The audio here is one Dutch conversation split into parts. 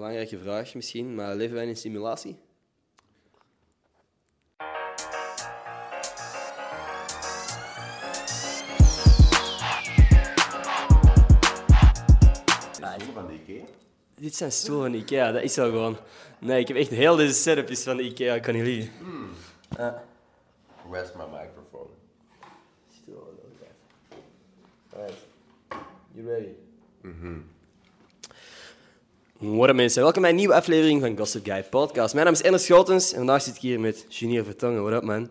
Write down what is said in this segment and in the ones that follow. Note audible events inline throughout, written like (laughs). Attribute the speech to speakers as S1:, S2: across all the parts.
S1: belangrijke vraag misschien, maar leven wij in een simulatie?
S2: van de Ikea?
S1: Dit zijn stoelen van Ikea, dat is wel gewoon... Nee, ik heb echt heel deze setup is van de Ikea, ik kan niet liegen. Ja.
S2: Where's my microphone?
S1: Alright. You ready? What up, mensen. Welkom bij een nieuwe aflevering van Gossip Guy Podcast. Mijn naam is Ernest Schotens en vandaag zit ik hier met Junior Vertongen. What up, man?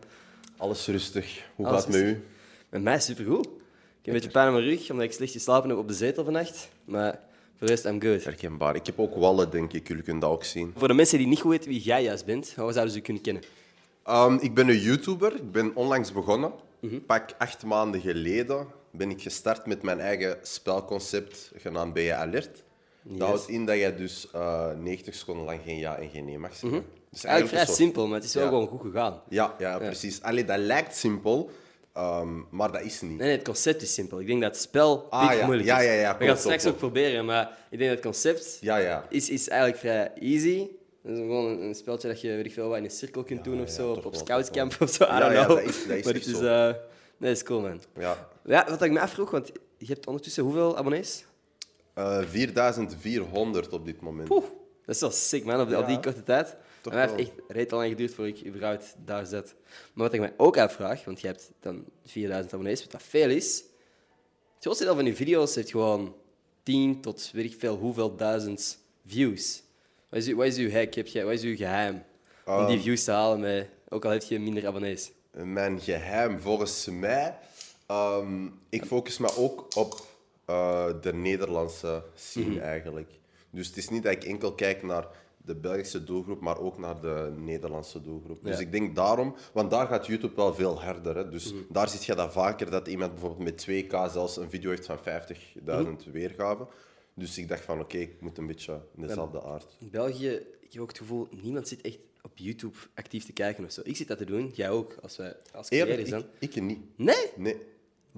S2: Alles rustig. Hoe
S1: Alles
S2: gaat het met u?
S1: Met mij supergoed. Ik heb een beetje pijn aan mijn rug, omdat ik slecht geslapen heb op de zetel vannacht. Maar voor de rest, I'm good.
S2: Herkenbaar. Ik heb ook wallen, denk ik. Jullie kunnen dat ook zien.
S1: Voor de mensen die niet goed weten wie jij juist bent, hoe zouden ze je kunnen kennen?
S2: Ehm, ik ben een YouTuber. Ik ben onlangs begonnen.
S1: Mhm.
S2: Pak acht maanden geleden ben ik gestart met mijn eigen spelconcept genaamd Ben je alert? Dat houdt in dat je dus eh 90 seconden lang geen ja en geen nee mag zeggen. Dus
S1: Mhm. Eigenlijk vrij
S2: soort-
S1: simpel, maar het is wel
S2: Ja.
S1: gewoon goed gegaan.
S2: Ja, ja, precies. Allee, dat lijkt simpel, ehm, maar dat is niet.
S1: Nee, nee, het concept is simpel. Ik denk dat het spel
S2: Ah, ja.
S1: moeilijk
S2: Ja,
S1: is.
S2: ja, ja,
S1: We gaan het straks ook proberen, maar ik denk dat het concept
S2: Ja, ja.
S1: is, is eigenlijk vrij easy. Het is gewoon een, een speltje dat je weet ik veel, wat in een cirkel kunt doen of
S2: ja,
S1: zo, op, op
S2: wel,
S1: scoutscamp of zo, I
S2: Ja,
S1: don't
S2: ja,
S1: know.
S2: dat is- dat is
S1: maar het is, eh, nee, is cool, man.
S2: ja.
S1: Ja, wat ik me afvroeg, want je hebt ondertussen hoeveel abonnees?
S2: Eh, 4400 op dit moment.
S1: Dat is wel sick, man, op, die- op die korte tijd.
S2: Toch
S1: en dat heeft echt reet lang geduurd voor ik überhaupt daar zat. Maar wat ik mij ook afvraag, want je hebt dan 4000 abonnees, wat dat veel is. Het grootste deel van je video's heeft gewoon 10 tot weet ik veel hoeveel duizend views. Wat is, uw- wat is uw hack? Heb je, wat is uw geheim om die views te halen, met, ook al heb je minder abonnees?
S2: Mijn geheim, volgens mij, ehm, ik focus me ook op eh, de Nederlandse scene
S1: Mhm.
S2: eigenlijk. Dus het is niet dat ik enkel kijk naar de Belgische doelgroep, maar ook naar de Nederlandse doelgroep. Dus ik denk daarom, want daar gaat YouTube wel veel harder. Hè? Dus
S1: Mhm.
S2: daar zie je dat vaker, dat iemand bijvoorbeeld met 2K zelfs een video heeft van 50.000
S1: Mhm.
S2: weergaven. Dus ik dacht van, oké, ik moet een beetje in dezelfde aard.
S1: In België, ik heb ook het gevoel, niemand zit echt op YouTube actief te kijken of zo. Ik zit dat te doen, jij ook, als wij als dan.
S2: ik, ik niet.
S1: Nee?
S2: Nee,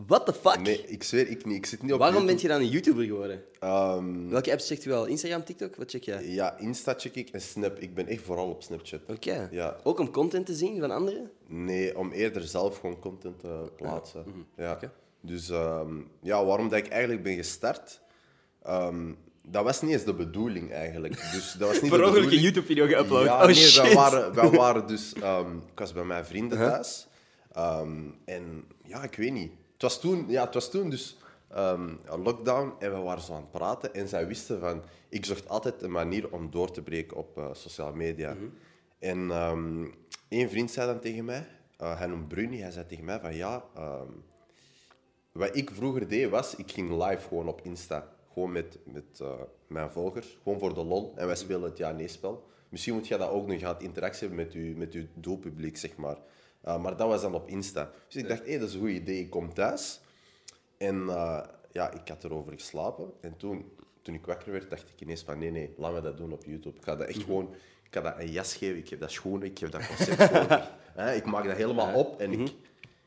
S1: What the fuck?
S2: nee, ik zweer, ik niet. Ik zit niet op
S1: Waarom ben
S2: YouTube.
S1: je dan een YouTuber geworden?
S2: Ehm,
S1: Welke apps checkt u wel? Instagram, TikTok? Wat check jij?
S2: Ja, Insta check ik en Snap. Ik ben echt vooral op Snapchat.
S1: Oké.
S2: Ja.
S1: Ook om content te zien van anderen?
S2: Nee, om eerder zelf gewoon content te plaatsen. Ja.
S1: Mhm. Oké.
S2: Dus ehm, ja, waarom dat ik eigenlijk ben gestart, ehm, dat was niet eens de bedoeling eigenlijk. Dus dat was niet (laughs)
S1: Per ongeluk een. YouTube-video geüpload.
S2: Ja,
S1: oh
S2: nee,
S1: shit.
S2: Wij waren, wij waren dus... ik was bij mijn vrienden thuis. En ja, ik weet niet. Het was toen, ja, het was toen dus ehm, een lockdown en we waren zo aan het praten. En zij wisten van... Ik zocht altijd een manier om door te breken op eh, sociale media. En ehm één vriend zei dan tegen mij... eh, hij noemt Bruni. Hij zei tegen mij van... Ja, ehm, wat ik vroeger deed was, ik ging live gewoon op Insta. Gewoon met, met eh, mijn volgers. Gewoon voor de lol. En wij spelen het ja-nee-spel. Misschien moet je dat ook nog gaan interactie hebben met je, met je doelpubliek, zeg maar. Uh, maar dat was dan op Insta. Dus ik dacht, hé, dat is een goed idee. Ik kom thuis. En uh, ja, ik had erover geslapen. En toen, toen ik wakker werd, dacht ik ineens van, nee, nee, laat me dat doen op YouTube. Ik ga dat echt
S1: Mhm.
S2: gewoon... Ik ga dat een jas geven, ik geef dat schoenen, ik geef dat (laughs) concept gewoon. hè, ik maak dat helemaal op en ik,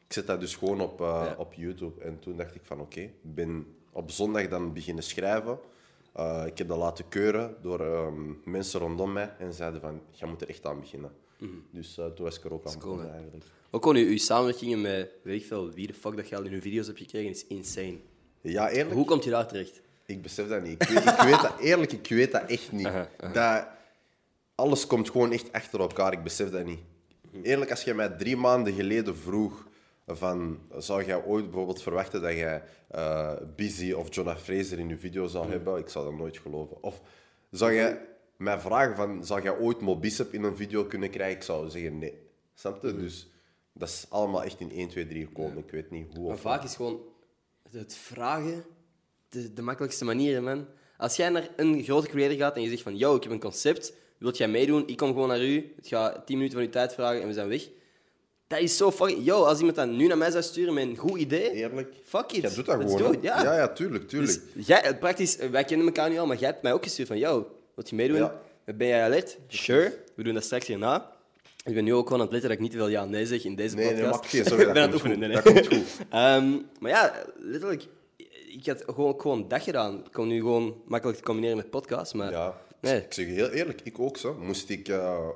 S2: ik zet dat dus gewoon op, uh,
S1: Mhm. Ja.
S2: op YouTube. En toen dacht ik van oké, ik ben op zondag dan beginnen schrijven. Uh, ik heb dat laten keuren door um, mensen rondom mij en zeiden van, je moet er echt aan beginnen. Dus uh, toen was ik er ook aan
S1: cool,
S2: begonnen eigenlijk.
S1: Ook gewoon uw, uw samenwerkingen met, weet ik veel, wie de fuck dat je al in uw video's hebt gekregen, is insane.
S2: Ja, eerlijk,
S1: Hoe komt je daar terecht?
S2: ik besef dat niet. Ik weet, ik weet dat, eerlijk, ik weet dat echt niet. Dat, alles komt gewoon echt achter elkaar, ik besef dat niet. Eerlijk, als je mij drie maanden geleden vroeg van, zou jij ooit bijvoorbeeld verwachten dat jij uh, Busy of Jonah Fraser in je video zou hebben? Ik zou dat nooit geloven. Of zou jij mij vragen van, zou jij ooit Mobicep in een video kunnen krijgen? Ik zou zeggen nee. Snap je? Dus dat is allemaal echt in 1, 2, 3 gekomen. Ik weet niet hoe
S1: Maar vaak is gewoon het vragen de, de makkelijkste manier, man. Als jij naar een grote creator gaat en je zegt van, yo, ik heb een concept, wilt jij meedoen? Ik kom gewoon naar u, het gaat 10 minuten van uw tijd vragen en we zijn weg. Dat is zo fucking... Yo, als iemand dat nu naar mij zou sturen met een goed idee,
S2: Eerlijk?
S1: fuck it.
S2: Jij doet dat
S1: Let's
S2: gewoon.
S1: ja.
S2: ja, ja, tuurlijk, tuurlijk.
S1: Dus jij, praktisch, wij kennen elkaar nu al, maar jij hebt mij ook gestuurd van, yo, wilt je meedoen? Ben jij alert? Sure. We doen dat straks hierna. Ik ben nu ook gewoon aan het letten dat ik niet te veel ja en nee zeg in deze
S2: Nee, nee,
S1: podcast.
S2: geen zorgen, (laughs)
S1: ik ben aan het oefenen. nee,
S2: Dat
S1: nee.
S2: komt goed. (laughs)
S1: Ehm, maar ja, letterlijk, ik had gewoon, gewoon dat gedaan. Ik kon nu gewoon makkelijk combineren met podcast, maar
S2: Ja.
S1: Nee.
S2: Ik zeg je heel eerlijk, ik ook zo. Moest ik eh,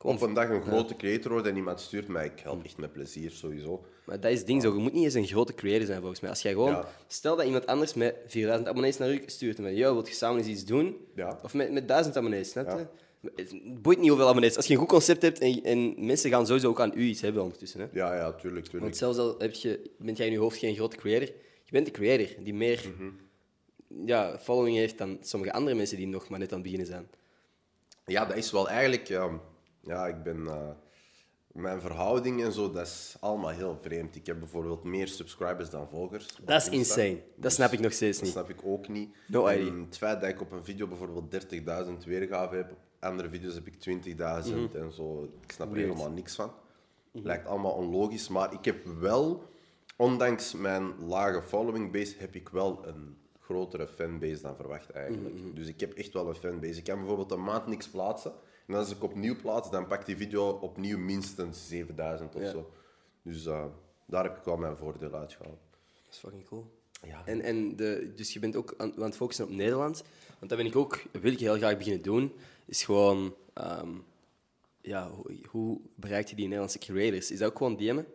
S2: op een dag een grote creator worden en iemand stuurt mij, ik help echt met plezier sowieso.
S1: Maar dat is het ding zo. Je moet niet eens een grote creator zijn, volgens mij. Als jij gewoon...
S2: Ja.
S1: Stel dat iemand anders met 4000 abonnees naar u stuurt en van, yo, wilt je samen eens iets doen?
S2: Ja.
S1: Of met, met 1000 abonnees, snap je?
S2: Ja.
S1: Het boeit niet hoeveel abonnees. Als je een goed concept hebt en, en mensen gaan sowieso ook aan u iets hebben ondertussen. Hè?
S2: Ja, ja, tuurlijk, tuurlijk.
S1: Want zelfs al heb je, bent jij in je hoofd geen grote creator, je bent de creator die meer
S2: Mhm.
S1: ja, following heeft dan sommige andere mensen die nog maar net aan het beginnen zijn.
S2: Ja, dat is wel eigenlijk... ja, ik ben... eh, mijn verhouding en zo, dat is allemaal heel vreemd. Ik heb bijvoorbeeld meer subscribers dan volgers.
S1: Dat is insane. Dat snap ik nog steeds
S2: Dat
S1: niet.
S2: snap ik ook niet.
S1: No
S2: En. Het feit dat ik op een video bijvoorbeeld 30.000 weergave heb, op andere video's heb ik 20.000 en zo. Ik snap er helemaal niks van. Lijkt allemaal onlogisch, maar ik heb wel, ondanks mijn lage following base, heb ik wel een grotere fanbase dan verwacht eigenlijk. Dus ik heb echt wel een fanbase. Ik kan bijvoorbeeld een maand niks plaatsen en als ik opnieuw plaats, dan pakt die video opnieuw minstens 7000 of
S1: Ja.
S2: zo. Dus eh, daar heb ik wel mijn voordeel uitgehaald.
S1: Dat is fucking cool.
S2: Ja.
S1: En, en de, dus je bent ook aan, aan het focussen op Nederland. Want dat ben ik ook, wil ik heel graag beginnen doen. Is gewoon, ehm, ja, hoe, hoe bereik je die Nederlandse creators? Is dat ook gewoon DM'en?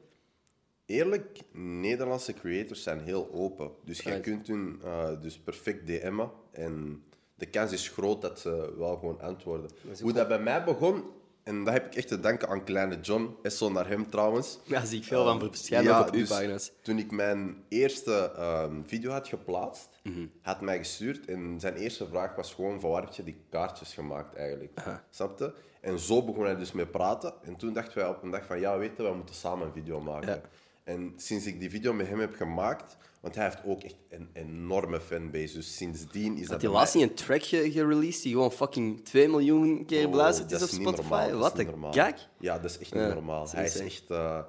S2: Eerlijk, Nederlandse creators zijn heel open. Dus jij
S1: Right.
S2: kunt hun eh, dus perfect DM'en. En de kans is groot dat ze wel gewoon antwoorden. Hoe dat bij mij begon, en dat heb ik echt te danken aan kleine John. Is zo naar hem trouwens.
S1: Ja, zie ik veel van verschijnen ook op uw
S2: dus. Toen ik mijn eerste ehm, video had geplaatst,
S1: Mhm.
S2: had mij gestuurd. En zijn eerste vraag was gewoon: van waar heb je die kaartjes gemaakt eigenlijk? Snapte? En zo begon hij dus met praten. En toen dachten wij op een dag van: ja, weet je, we moeten samen een video maken.
S1: Ja.
S2: En sinds ik die video met hem heb gemaakt, want hij heeft ook echt een enorme fanbase. Dus sindsdien is dat.
S1: Had hij laatst niet een track ge- gereleased die gewoon fucking 2 miljoen keer
S2: Oh,
S1: beluisterd is op Spotify? Wat een kak.
S2: Ja, dat is echt niet normaal. Hij is echt... eh,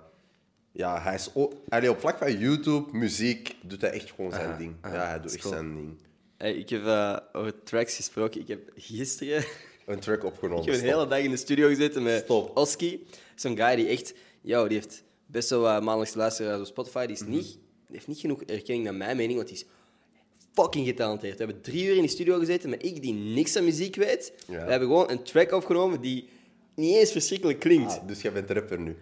S2: ja, hij is op vlak van YouTube, muziek, doet hij echt gewoon zijn ding. ja, hij doet echt zijn ding.
S1: Ik heb eh, over tracks gesproken. Ik heb gisteren (laughs)
S2: Een track opgenomen.
S1: ik heb een hele dag in de studio gezeten met
S2: Stop.
S1: Oski. Zo'n guy die echt... Yo, die heeft best wel maandelijks luisteraars op Spotify. Die, is
S2: Mhm.
S1: niet, heeft niet genoeg erkenning naar mijn mening, want die is fucking getalenteerd. We hebben drie uur in de studio gezeten met ik die niks aan muziek weet.
S2: Ja.
S1: We hebben gewoon een track opgenomen die niet eens verschrikkelijk klinkt.
S2: Ah, dus jij bent rapper nu.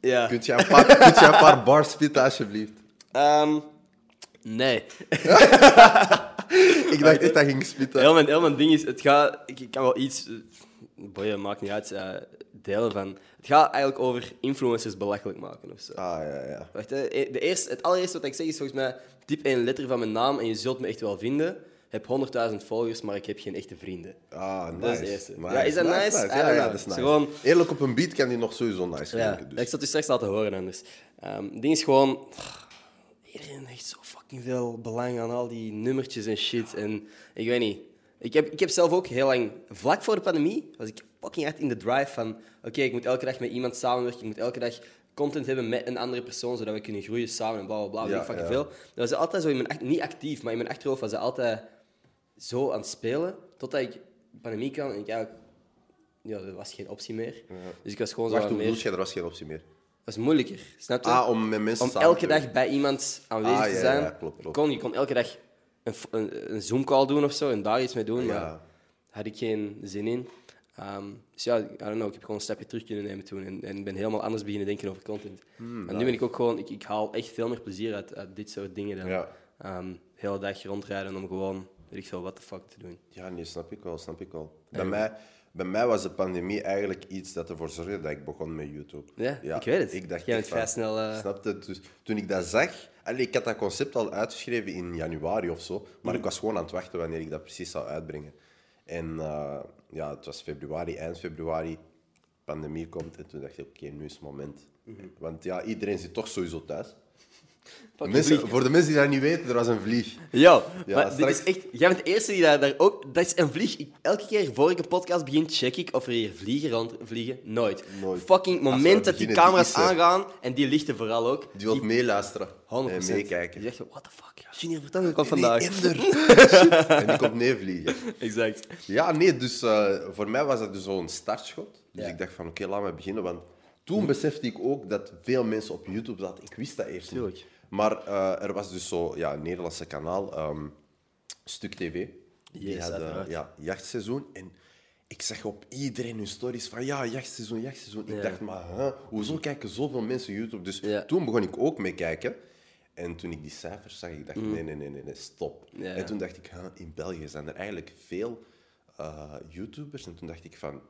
S1: ja.
S2: Kunt je een paar, (laughs) kunt je een paar bars spitten, alsjeblieft?
S1: Ehm, nee. (laughs)
S2: Ik dacht echt dat ging spitten.
S1: Heel mijn, heel mijn ding is, het gaat... Ik, kan wel iets... Boeien, maakt niet uit. eh, delen van... Het gaat eigenlijk over influencers belachelijk maken of zo.
S2: Ah, ja, ja.
S1: Wacht, hè. E- de eerste, het allereerste wat ik zeg is volgens mij... Typ één letter van mijn naam en je zult me echt wel vinden. Ik heb 100.000 volgers, maar ik heb geen echte vrienden.
S2: Ah, nice.
S1: Dat is het eerste.
S2: Nice,
S1: Ja, is dat nice?
S2: Ja, ja, dat is nice.
S1: Gewoon-
S2: Eerlijk, op een beat kan die nog sowieso nice
S1: Ja,
S2: klinken.
S1: ik zal het u straks laten horen anders. Ehm, het ding is gewoon... Iedereen hecht zo fucking veel belang aan al die nummertjes en shit. En ik weet niet. Ik heb, ik heb zelf ook heel lang... Vlak voor de pandemie was ik fucking hard in de drive van... Oké, ik moet elke dag met iemand samenwerken. Ik moet elke dag content hebben met een andere persoon, zodat we kunnen groeien samen en bla bla bla. weet
S2: Ja,
S1: ik fucking
S2: ja.
S1: veel. Dat was altijd zo in mijn... Niet actief, maar in mijn achterhoofd was dat altijd zo aan het spelen. Totdat ik de pandemie kwam en ik eigenlijk... Ja, er was geen optie meer. Dus ik was gewoon zo
S2: Wacht,
S1: aan
S2: hoe
S1: meer...
S2: Er was geen optie meer.
S1: Dat is moeilijker, snap je?
S2: Ah, om met mensen
S1: om elke dag bij iemand aanwezig
S2: Ah,
S1: te
S2: ja,
S1: zijn.
S2: ja, klopt, klopt.
S1: Kon, je kon elke dag een, f- een, een Zoom-call doen of zo en daar iets mee doen, maar
S2: Ja.
S1: had ik geen zin in. Ehm, dus ja, I don't know, ik heb gewoon een stapje terug kunnen nemen toen en, en ben helemaal anders beginnen denken over content.
S2: Hmm,
S1: en nu ben ik ook gewoon, ik, ik haal echt veel meer plezier uit, uit dit soort dingen dan
S2: Ja.
S1: ehm, de hele dag rondrijden om gewoon, weet ik veel, what the fuck te doen.
S2: Ja, nee, snap ik wel, snap ik wel. Bij, mij, bij mij was de pandemie eigenlijk iets dat ervoor zorgde dat ik begon met YouTube.
S1: Ja, ik weet het.
S2: Ik dacht
S1: Jij bent vrij snel, eh,
S2: Snap je? Dus toen ik dat zag... Allee, ik had dat concept al uitgeschreven in januari of zo, maar
S1: Mm.
S2: ik was gewoon aan het wachten wanneer ik dat precies zou uitbrengen. En eh, ja, het was februari, eind februari, pandemie komt en toen dacht ik, oké, nu is het moment.
S1: Mhm.
S2: Want ja, iedereen zit toch sowieso thuis. Mensen, voor de mensen die dat niet weten, er was een vlieg.
S1: Yo,
S2: Ja,
S1: maar
S2: straks-
S1: dit is echt... Jij bent de eerste die daar, daar ook... Dat is een vlieg. Ik, elke keer voor ik een podcast begin, check ik of er hier vliegen rondvliegen. Nooit.
S2: Nooit.
S1: Fucking moment dat die camera's
S2: die er.
S1: aangaan, en die lichten vooral ook.
S2: Die wil meeluisteren
S1: 100%.
S2: en meekijken.
S1: Je zegt, what the fuck? Junior, vertel me wat vandaag. (laughs)
S2: En die komt neervliegen.
S1: Exact.
S2: Ja, nee, dus eh, voor mij was dat dus zo'n startschot. Dus
S1: Ja.
S2: ik dacht van, oké, laat me beginnen. Want toen besefte ik ook dat veel mensen op YouTube zaten. Ik wist dat eerst
S1: Tuurlijk.
S2: niet. Maar eh, er was dus zo, ja, een Nederlandse kanaal, ehm, Stuk TV. Die
S1: Yes,
S2: hadden
S1: uiteraard.
S2: ja, jachtseizoen. En ik zag op iedereen hun stories van ja, jachtseizoen, jachtseizoen. Ik dacht, maar huh, hoezo kijken zoveel mensen YouTube? Dus
S1: Ja.
S2: toen begon ik ook mee kijken. En toen ik die cijfers zag, ik dacht, nee, nee, nee, nee, nee, stop.
S1: Mm. Ja.
S2: En toen dacht ik, huh, in België zijn er eigenlijk veel eh, YouTubers. En toen dacht ik van,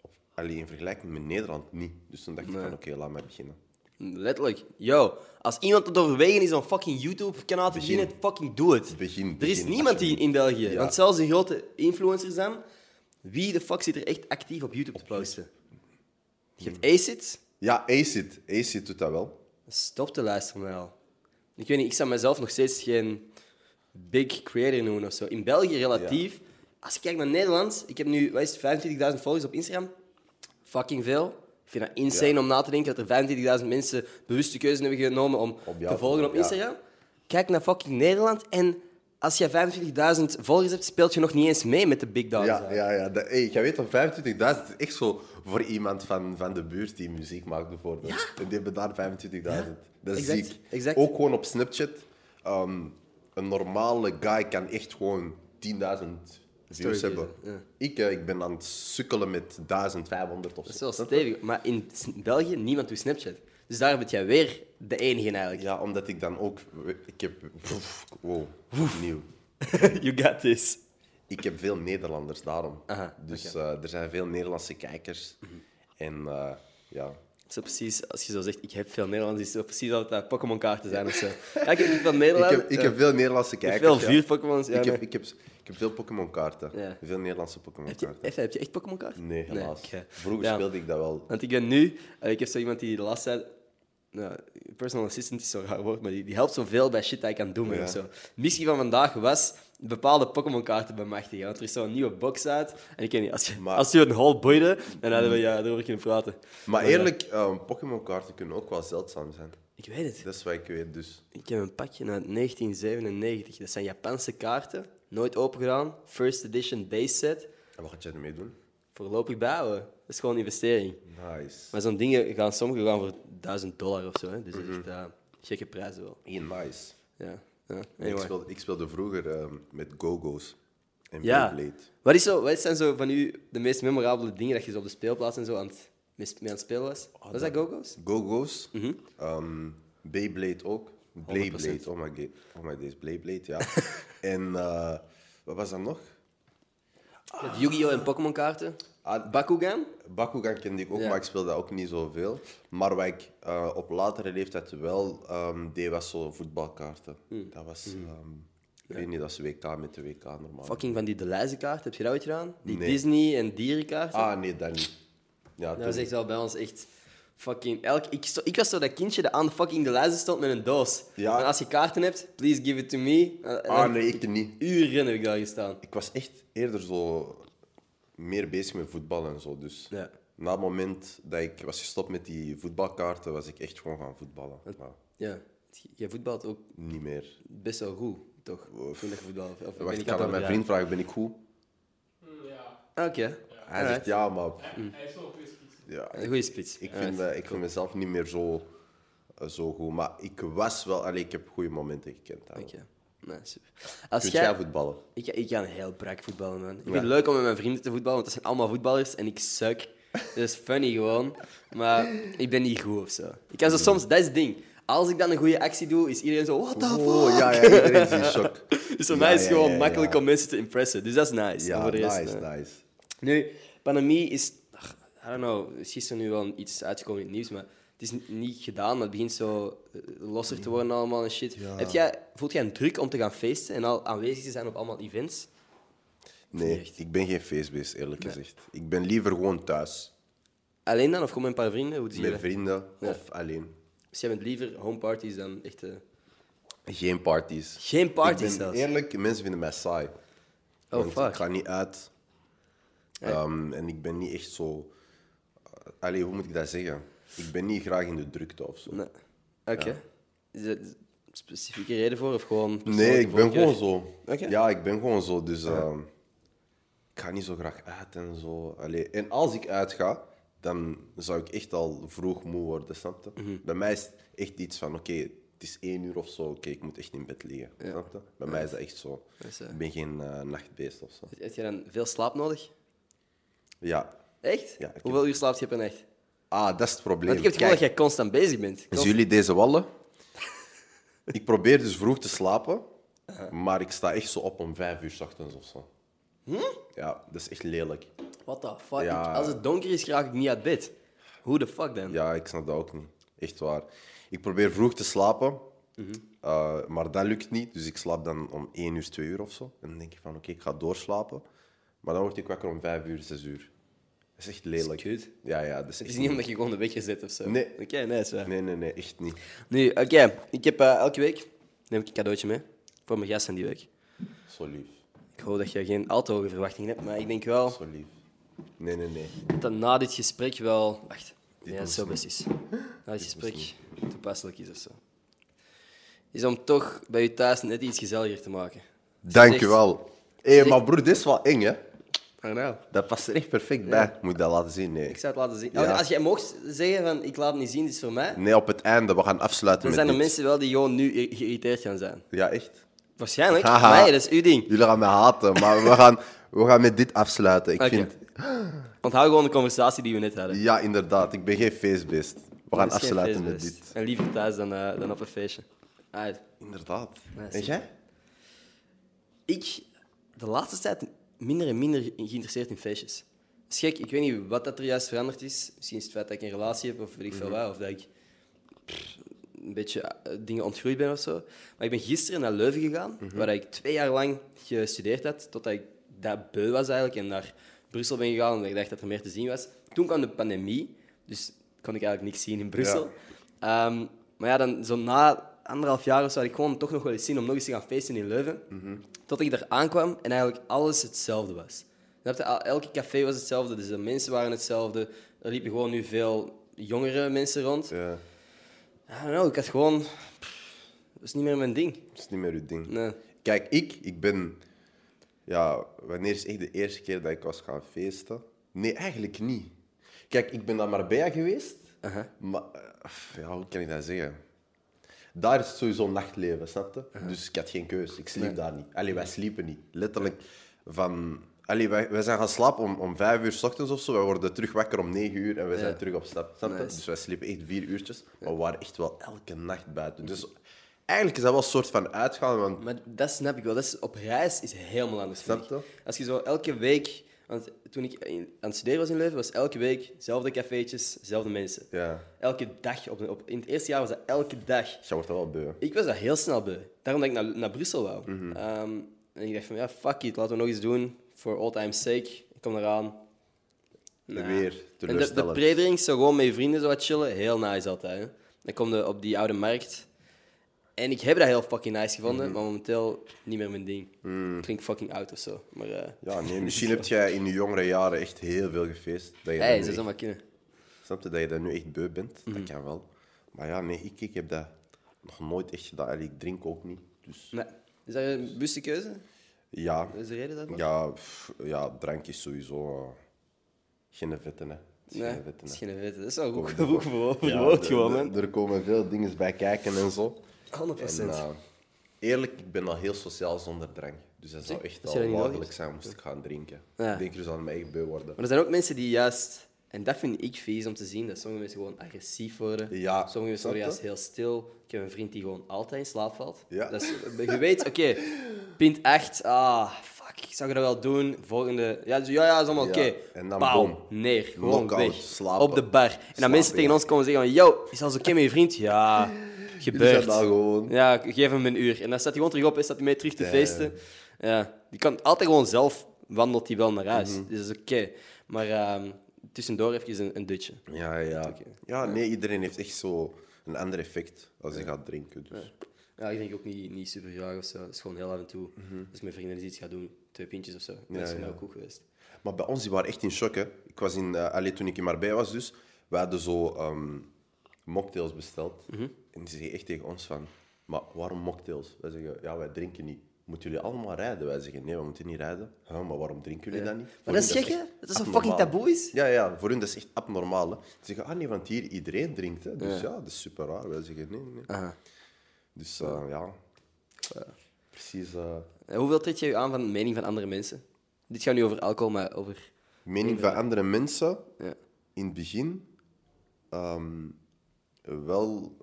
S2: op, allee, in vergelijking met Nederland niet. Dus toen dacht ik van, oké, laat maar beginnen.
S1: Letterlijk. Yo, als iemand het overwegen is om fucking YouTube-kanaal te
S2: Begin.
S1: beginnen, fucking doe het.
S2: Begin,
S1: Er is niemand die in België,
S2: Ja.
S1: want zelfs de grote influencers dan, wie de fuck zit er echt actief op YouTube te posten? Je hebt Acid,
S2: Ja, Acid. Acid doet dat wel.
S1: stop te luisteren wel. Ik weet niet, ik zou mezelf nog steeds geen big creator noemen of zo. In België relatief, als je kijkt naar Nederland, ik heb nu, wat is het, 25.000 volgers op Instagram. Fucking veel. Ik vind dat insane
S2: Ja.
S1: om na te denken dat er 25.000 mensen bewuste keuze hebben genomen om te volgen op
S2: ja.
S1: Instagram. Kijk naar fucking Nederland en als je 25.000 volgers hebt, speelt je nog niet eens mee met de big dogs.
S2: Ja, ja, ja. Dat, hey, jij weet toch, 25.000 is echt zo voor iemand van, van de buurt die muziek maakt, bijvoorbeeld.
S1: Ja.
S2: En die hebben daar 25.000. Dat is
S1: Exact,
S2: ziek.
S1: exact.
S2: Ook gewoon op Snapchat. Ehm, een normale guy kan echt gewoon 10.000 views hebben.
S1: ja.
S2: Ik, eh, ik ben aan het sukkelen met 1500 of
S1: Dat is
S2: zo.
S1: wel stevig. Maar in S- België, niemand doet Snapchat. Dus daar ben jij weer de enige eigenlijk.
S2: Ja, omdat ik dan ook... Ik heb... Wow, nieuw. (laughs)
S1: you got this.
S2: Ik heb veel Nederlanders, daarom.
S1: Aha,
S2: dus eh, er zijn veel Nederlandse kijkers. En eh, ja...
S1: Zo precies, als je zo zegt, ik heb veel Nederlands, is het zo precies altijd dat Pokémon-kaarten zijn of zo. Ja, ik heb veel
S2: Ik
S1: Nederlands.
S2: heb, ik heb veel Nederlandse kijkers.
S1: veel
S2: ja.
S1: vier Pokémons. Ja,
S2: ik, heb, ik, heb, ik heb veel Pokémon-kaarten.
S1: Ja.
S2: Veel Nederlandse
S1: heb,
S2: Pokémon-kaarten.
S1: even, heb je echt Pokémon-kaarten?
S2: Nee, helaas. Vroeger
S1: Ja.
S2: speelde ik dat wel.
S1: Want ik ben nu, eh, ik heb zo iemand die de laatste tijd, nou, personal assistant is zo'n raar woord, maar die, die helpt zoveel bij shit dat ik kan doen
S2: Ja.
S1: of zo. Missie van vandaag was bepaalde Pokémon-kaarten bemachtigen. Want er is zo'n nieuwe box uit. En ik weet niet, als je,
S2: Maar-
S1: als je een hol boeide, dan hadden we ja, erover kunnen praten.
S2: Maar
S1: ja,
S2: eerlijk, ehm, Pokémon-kaarten kunnen ook wel zeldzaam zijn.
S1: Ik weet het.
S2: Dat is wat ik weet, dus...
S1: Ik heb een pakje uit 1997. Dat zijn Japanse kaarten. Nooit open gedaan. First edition base set.
S2: En wat gaat jij ermee doen?
S1: Voorlopig bijhouden. Dat is gewoon een investering.
S2: Nice.
S1: Maar zo'n dingen gaan sommige gaan voor 1000 dollar of zo. Hè. Dus dat is echt uh, gekke prijzen wel.
S2: Hey, nice.
S1: Ja. ja.
S2: Ik,
S1: Anyway.
S2: speelde, ik speelde vroeger ehm, met Go-Go's en
S1: Ja.
S2: Beyblade.
S1: Wat, is zo, wat zijn zo van u de meest memorabele dingen dat je zo op de speelplaats en zo aan het, mee aan het spelen was? was dat Go-Go's?
S2: Go-Go's,
S1: Mhm.
S2: ehm, Beyblade ook. Beyblade, oh my, ga- oh my days, Beyblade, ja. (laughs) en eh, wat was dat nog?
S1: Hebt Yu-Gi-Oh! en Pokémon kaarten.
S2: Ah,
S1: Bakugan.
S2: Bakugan kende ik ook,
S1: Ja.
S2: maar ik speelde dat ook niet zoveel. Maar wat ik eh, op latere leeftijd wel ehm, deed, was zo voetbalkaarten.
S1: Hmm.
S2: Dat was, ehm, ik weet niet, dat is WK met de WK normaal.
S1: Fucking van die de lijzenkaart. Heb je dat ooit gedaan? Die
S2: Nee.
S1: Disney en dierenkaarten.
S2: Ah, nee, dat niet. Ja,
S1: Dat was echt wel bij ons echt fucking... Elk, ik, sto- ik was zo dat kindje dat aan fucking de lijzen stond met een doos.
S2: Ja.
S1: En als je kaarten hebt, please give it to me. En- en
S2: Ah,
S1: dan
S2: nee, ik niet.
S1: Uren heb ik daar gestaan.
S2: Ik was echt eerder zo meer bezig met voetbal en zo. Dus
S1: Ja.
S2: na het moment dat ik was gestopt met die voetbalkaarten, was ik echt gewoon gaan voetballen. Maar
S1: Ja. Jij voetbalt ook
S2: niet meer.
S1: best wel goed, toch? Toen je voetbal... Of, ben
S2: Wacht,
S1: ik
S2: ik
S1: aan
S2: kan aan mijn vriend vragen, ben ik goed?
S1: overdrijven? Oké.
S2: Hij
S1: Alright.
S2: zegt ja, maar
S3: Hij is wel.
S2: Ja,
S1: Een goede spits.
S2: ik, vind, eh, ik vind mezelf niet meer zo, eh, zo goed. Maar ik was wel... Allee, ik heb goede momenten gekend.
S1: Oké. Nee, super. Als
S2: Kunt
S1: jij...
S2: jij voetballen?
S1: Ik, ik ga heel brak voetballen, man. Ik vind het leuk om met mijn vrienden te voetballen, want dat zijn allemaal voetballers en ik suck. Dat is funny gewoon. Maar ik ben niet goed of zo. Ik kan zo soms, dat is het ding. Als ik dan een goede actie doe, is iedereen zo, what the fuck?
S2: Oh, ja, ja, iedereen is in (laughs) shock.
S1: Dus voor
S2: Ja,
S1: mij is
S2: ja,
S1: het gewoon makkelijk om mensen te impressen. Dus dat is nice.
S2: Ja,
S1: Voor de rest,
S2: nice,
S1: eh.
S2: nice.
S1: Nu, pandemie is, I don't know, is gisteren nu wel iets uitgekomen in het nieuws, maar het is niet gedaan, maar het begint zo eh, losser te worden allemaal en shit.
S2: Ja.
S1: Heb jij, voelt jij een druk om te gaan feesten en al aanwezig te zijn op allemaal events?
S2: Nee, ik ben geen feestbeest, eerlijk gezegd. Ik ben liever gewoon thuis.
S1: Alleen dan, of kom met een paar vrienden? Hoe
S2: Met vrienden
S1: Ja.
S2: of alleen.
S1: Dus jij bent liever homeparties dan echt... eh,
S2: Geen parties.
S1: Geen parties
S2: ik ben
S1: zelfs?
S2: Eerlijk, mensen vinden mij saai.
S1: Oh, fuck.
S2: Ik ga niet uit. Ehm, en ik ben niet echt zo... Allee, hoe moet ik dat zeggen? Ik ben niet graag in de drukte of zo.
S1: Nee. Oké. Is er een specifieke reden voor, of gewoon...
S2: Nee, ik ben gewoon zo.
S1: Oké.
S2: Ja, ik ben gewoon zo. Dus ehm, ik ga niet zo graag uit en zo. Allee, en als ik uitga, dan zou ik echt al vroeg moe worden, snap je?
S1: Mhm.
S2: Bij mij is het echt iets van, oké, het is één uur of zo, oké, ik moet echt in bed liggen. Snap je? Bij mij is dat echt zo.
S1: eh,
S2: Ik ben geen eh, nachtbeest of zo.
S1: Heb je dan veel slaap nodig?
S2: Ja.
S1: Echt?
S2: Ja, heb-
S1: Hoeveel uur slaapt je per nacht?
S2: Ah, dat is het probleem.
S1: Want ik heb het gevoel dat jij constant bezig bent.
S2: zien
S1: Constant-
S2: jullie deze wallen? (laughs) ik probeer dus vroeg te slapen, maar ik sta echt zo op om vijf uur 's ochtends of zo. Ja, dat is echt lelijk.
S1: What the fuck?
S2: Ja.
S1: Ik- Als het donker is, raak ik niet uit bed. Hoe de fuck dan?
S2: Ja, ik snap dat ook niet. Echt waar. Ik probeer vroeg te slapen, eh, maar dat lukt niet. Dus ik slaap dan om 1 uur, 2 uur of zo. En dan denk ik van, oké, ik ga doorslapen. Maar dan word ik wakker om 5 uur, 6 uur. Dat is echt lelijk.
S1: kut.
S2: Ja, ja, dat is
S1: Het is niet omdat je gewoon de wekker zet of zo.
S2: Nee.
S1: Oké, nee, is.
S2: Nee, nee, nee, echt niet.
S1: Nu, oké. Ik heb eh, elke week neem ik een cadeautje mee voor mijn gasten die week.
S2: Zo lief.
S1: Ik hoop dat je geen al te hoge verwachtingen hebt, maar ik denk wel
S2: Zo lief. Nee, nee, nee.
S1: dat na dit gesprek wel... Wacht. Ja, dat
S2: was
S1: is zo best is. Na dit gesprek toepasselijk is of zo. Is om toch bij je thuis net iets gezelliger te maken.
S2: Dank je wel. Hé, maar broer, dit is wel eng, hè?
S1: I know.
S2: Dat past er echt perfect bij. Moet ik dat laten zien? Nee.
S1: Ik zou het laten zien.
S2: Ja.
S1: Als jij mocht zeggen van ik laat het niet zien, dit is voor mij,
S2: Nee, op het einde. We gaan afsluiten
S1: dan
S2: met
S1: zijn er mensen wel die gewoon nu geïrriteerd gaan zijn.
S2: Ja, echt.
S1: Waarschijnlijk.
S2: Haha.
S1: Hey, dat is uw ding.
S2: Jullie gaan mij haten, maar we gaan, we gaan met dit afsluiten. Ik
S1: Oké.
S2: vind...
S1: Onthoud gewoon de conversatie die we net hadden.
S2: Ja, inderdaad. Ik ben geen feestbeest. We gaan afsluiten met dit.
S1: En liever thuis dan, eh, dan op een feestje.
S2: Inderdaad.
S1: Ja,
S2: en jij?
S1: Ik, de laatste tijd, minder en minder geïnteresseerd in feestjes. Dat is gek, ik weet niet wat dat er juist veranderd is. Misschien is het feit dat ik een relatie heb, of weet ik veel
S2: Mhm.
S1: wat. Of dat ik pff, een beetje eh, dingen ontgroeid ben of zo. Maar ik ben gisteren naar Leuven gegaan,
S2: Mhm.
S1: waar ik twee jaar lang gestudeerd had, totdat ik dat beu was eigenlijk. En naar Brussel ben gegaan, omdat ik dacht dat er meer te zien was. Toen kwam de pandemie, dus kon ik eigenlijk niks zien in Brussel. Ehm, maar ja, dan zo na anderhalf jaar of zo had ik gewoon toch nog wel eens zin om nog eens te gaan feesten in Leuven. Tot ik daar aankwam en eigenlijk alles hetzelfde was. Elke café was hetzelfde, dus de mensen waren hetzelfde. Er liepen gewoon nu veel jongere mensen rond.
S2: Ja,
S1: I don't know, ik had gewoon... Dat is niet meer mijn ding.
S2: dat is niet meer uw ding.
S1: Nee.
S2: Kijk, ik, ik ben... Ja, wanneer is echt de eerste keer dat ik was gaan feesten? Nee, eigenlijk niet. Kijk, ik ben naar Marbella geweest.
S1: Aha.
S2: Maar, eh, ja, hoe kan ik dat zeggen? Daar is het sowieso nachtleven, snap je? Dus ik had geen keus. Ik sliep daar niet. Allee, wij sliepen niet. Letterlijk van... Allee, wij, wij zijn gaan slapen om, om vijf uur s ochtends of zo. Wij worden terug wakker om negen uur en wij zijn terug op stap.
S1: Nice.
S2: Dus wij sliepen echt vier uurtjes. Maar we waren echt wel elke nacht buiten. Dus eigenlijk is dat wel een soort van uitgaan. Want
S1: Maar dat snap ik wel. Dat is, op reis is helemaal anders.
S2: Snap je?
S1: Als je zo elke week... Want toen ik in- aan het studeren was in Leuven, was elke week dezelfde cafeetjes, dezelfde mensen.
S2: ja,
S1: Elke dag. Op, op, in het eerste jaar was dat elke dag.
S2: je wordt er wel beu.
S1: Ik was daar heel snel bij. Daarom dat ik naar, naar Brussel wou.
S2: Mhm.
S1: Ehm, en ik dacht van, ja, fuck it, laten we nog eens doen. For all time's sake. Ik kom eraan. Nah.
S2: Weer
S1: En de, de zo gewoon met je vrienden zo wat chillen, heel nice altijd. Hè. Dan kom je op die oude markt. En ik heb dat heel fucking nice gevonden,
S2: Mhm.
S1: maar momenteel niet meer mijn ding. Klinkt fucking oud of zo. Maar, eh
S2: Ja, nee, (laughs) misschien heb jij in je jongere jaren echt heel veel gefeest. Dat je
S1: hey,
S2: dat echt-
S1: zou maar kunnen.
S2: Snap je dat je dat nu echt beu bent?
S1: Mhm.
S2: Dat kan wel. Maar ja, nee, ik, ik heb dat nog nooit echt gedaan. Ik drink ook niet. Dus
S1: Nee. Is dat een bewuste keuze?
S2: ja,
S1: Dat is de reden daarvoor?
S2: ja, pff, ja drank is sowieso eh, geen vetten. Hè.
S1: Nee,
S2: geen vetten,
S1: dat is geen. Dat is wel goed, (laughs) goed verwoord
S2: Ja, er-
S1: gewoon, man.
S2: Er komen veel dingen bij kijken en zo.
S1: 100%.
S2: En, eh, eerlijk, ik ben al heel sociaal zonder drank. Dus dat zou echt
S1: niet
S2: mogelijk zijn moest ik gaan drinken.
S1: Ja.
S2: Ik denk, er zal mij echt beu worden.
S1: Maar er zijn ook mensen die juist, en dat vind ik vies om te zien, dat sommige mensen gewoon agressief worden.
S2: Ja,
S1: Sommige mensen worden juist heel stil. Ik heb een vriend die gewoon altijd in slaap valt.
S2: Ja.
S1: Dat is, je weet, oké, pint 8, ah, fuck, ik zou dat wel doen. Volgende, ja, dus, ja, ja, is allemaal
S2: Ja,
S1: oké.
S2: en dan boom.
S1: neer, gewoon
S2: Knockout,
S1: weg.
S2: slapen.
S1: Op de bar. En dan
S2: Slapen,
S1: mensen tegen ons komen zeggen van, yo, is alles oké met je vriend? Ja, gebeurt.
S2: gewoon.
S1: Ja, geef hem een uur. En dan staat hij gewoon terug op en staat hij mee terug te feesten. Ja, die kan altijd gewoon zelf wandelt hij wel naar huis.
S2: Mhm.
S1: Dus dat is oké. Maar ehm, tussendoor even een, een dutje.
S2: Ja, ja. Ja, nee, iedereen heeft echt zo een ander effect als je gaat drinken. Dus.
S1: Ja, ik denk ook niet, niet super graag of zo. Het is gewoon heel af en toe. Als ik met vrienden eens iets ga doen, twee pintjes of zo. Dat is voor mij
S2: ja.
S1: ook goed geweest.
S2: Maar bij ons die waren echt in shock. Hè. Ik was in, allee, toen ik in Marbella was, dus, we hadden zo ehm, mocktails besteld.
S1: Mhm.
S2: En die zeggen echt tegen ons van, maar waarom mocktails? Wij zeggen, ja, wij drinken niet. Moeten jullie allemaal rijden? Wij zeggen, nee, we moeten niet rijden. Ja, maar waarom drinken jullie dan niet? Voor
S1: Maar dat is gek, hè? Dat is een fucking taboe is.
S2: Ja, ja, voor hun dat is echt abnormaal. Hè. Ze zeggen, ah nee, want hier iedereen drinkt. Hè. Dus ja. dat is super raar. Wij zeggen, nee, nee.
S1: Aha.
S2: Dus eh, ja, precies. eh,
S1: hoeveel trek je aan van de mening van andere mensen? Dit gaat nu over alcohol, maar over...
S2: mening van andere mensen,
S1: Ja.
S2: in het begin ehm, wel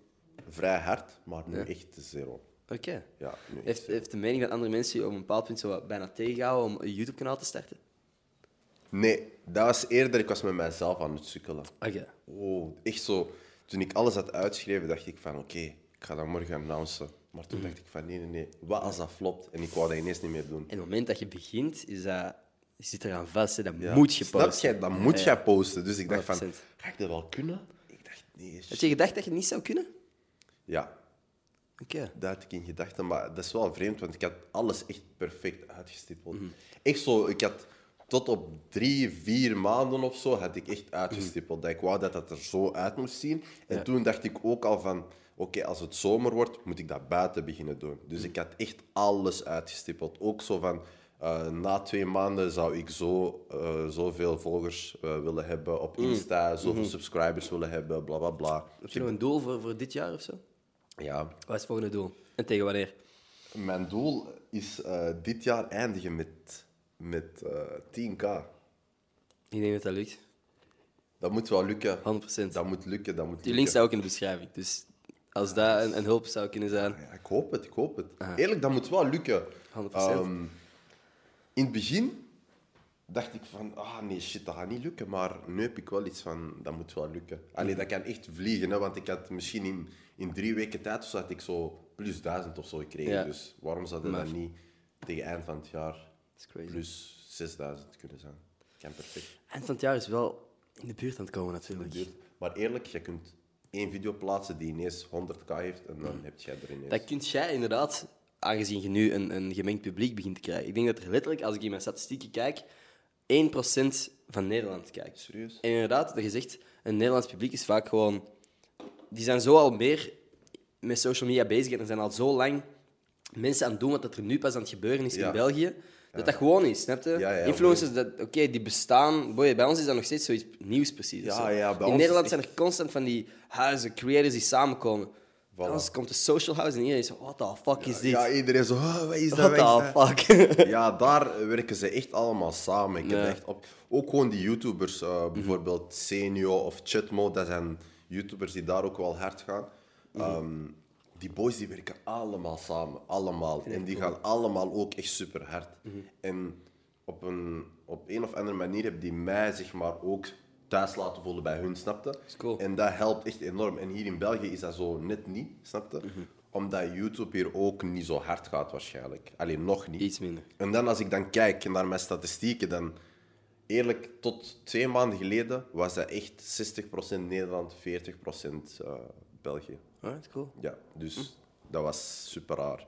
S2: vrij hard, maar nu
S1: Ja.
S2: echt zero.
S1: Oké.
S2: Ja,
S1: Heeft,
S2: zero.
S1: heeft de mening van andere mensen je op een bepaald punt zo bijna tegengehouden om een YouTube-kanaal te starten?
S2: Nee, dat was eerder, ik was met mijzelf aan het sukkelen.
S1: Oké.
S2: Oh, echt zo. Toen ik alles had uitgeschreven, dacht ik van oké, ik ga dat morgen announcen. Maar toen dacht ik van nee, nee, nee, wat als dat flopt? En ik wou dat ineens niet meer doen.
S1: En op het moment dat je begint, is dat, je zit eraan vast. Hè. Dat
S2: Ja.
S1: moet je
S2: Snap
S1: posten.
S2: jij? Dat moet jij posten. Dus ik dacht van,
S1: 100%.
S2: ga ik dat wel kunnen? Nee,
S1: Had je gedacht dat je het niet zou kunnen?
S2: Ja,
S1: Oké.
S2: dat had ik in gedachten. Maar dat is wel vreemd, want ik had alles echt perfect uitgestippeld.
S1: Mhm.
S2: Echt zo, ik had tot op drie, vier maanden of zo, had ik echt uitgestippeld. Dat ik wou dat dat er zo uit moest zien. En
S1: Ja.
S2: toen dacht ik ook al van, oké, als het zomer wordt, moet ik dat buiten beginnen doen. Dus ik had echt alles uitgestippeld. Ook zo van, eh, na twee maanden zou ik zo, eh, zoveel volgers eh, willen hebben op Insta, zoveel subscribers willen hebben, bla bla bla.
S1: Heb je nog een doel voor, voor dit jaar of zo?
S2: Ja,
S1: Wat is het volgende doel? En tegen wanneer?
S2: Mijn doel is dit jaar eindigen met, met eh 10k.
S1: Ik denk dat dat lukt. 100%.
S2: Dat moet wel lukken.
S1: 100%.
S2: Dat moet lukken, dat moet
S1: Die
S2: lukken.
S1: link staat ook in de beschrijving. Dus als dat een, een hulp zou kunnen zijn.
S2: Ja, ik hoop het, ik hoop het. Eerlijk, dat moet wel lukken.
S1: 100%.
S2: Ehm, in het begin dacht ik van, ah nee, shit, dat gaat niet lukken. Maar nu heb ik wel iets van, dat moet wel lukken. Allee, dat kan echt vliegen, hè, want ik had misschien in, in drie weken tijd zo, had ik zo plus duizend of zo gekregen.
S1: Ja.
S2: Dus waarom zou dat dan niet tegen eind van het jaar plus 6000 kunnen zijn? Kan perfect.
S1: Eind van het jaar is wel in de buurt aan het komen natuurlijk.
S2: Maar eerlijk, je kunt één video plaatsen die ineens 100k heeft en dan heb jij er ineens.
S1: Dat kunt jij inderdaad, aangezien je nu een, een gemengd publiek begint te krijgen. Ik denk dat er letterlijk, als ik in mijn statistieken kijk, 1% van Nederland kijkt.
S2: Serieus?
S1: En inderdaad, dat je zegt, een Nederlands publiek is vaak gewoon... Die zijn zo al meer met social media bezig en er zijn al zo lang mensen aan het doen wat er nu pas aan het gebeuren is
S2: Ja.
S1: in België. Dat dat gewoon is, snap je?
S2: Ja,
S1: Influencers, dat- oké, die bestaan. Boy, bij ons is dat nog steeds zoiets nieuws precies.
S2: Ja, ja, bij
S1: in
S2: ons
S1: Nederland zijn er constant van die huizen, creators die samenkomen. Als komt de social house en iedereen is zo, what the fuck is dit?
S2: Ja, iedereen zo, "Ah, wat is dat?
S1: what
S2: wat is dat?"
S1: the fuck? (laughs)
S2: Ja, daar werken ze echt allemaal samen. Ik heb echt op, ook gewoon die YouTubers, eh, bijvoorbeeld Senio of Chatmo, dat zijn YouTubers die daar ook wel hard gaan. Ehm, die boys die werken allemaal samen, allemaal. En die gaan allemaal ook echt super hard. En op een, op een of andere manier hebben die mij zeg maar ook thuis laten voelen bij hun, snapte?
S1: is cool.
S2: En dat helpt echt enorm. En hier in België is dat zo net niet, snapte? Omdat YouTube hier ook niet zo hard gaat waarschijnlijk. Alleen nog niet.
S1: Iets minder.
S2: En dan als ik dan kijk naar mijn statistieken, dan eerlijk, tot twee maanden geleden was dat echt 60% Nederland, 40% eh België.
S1: Alright, cool.
S2: Ja, dus dat was super raar.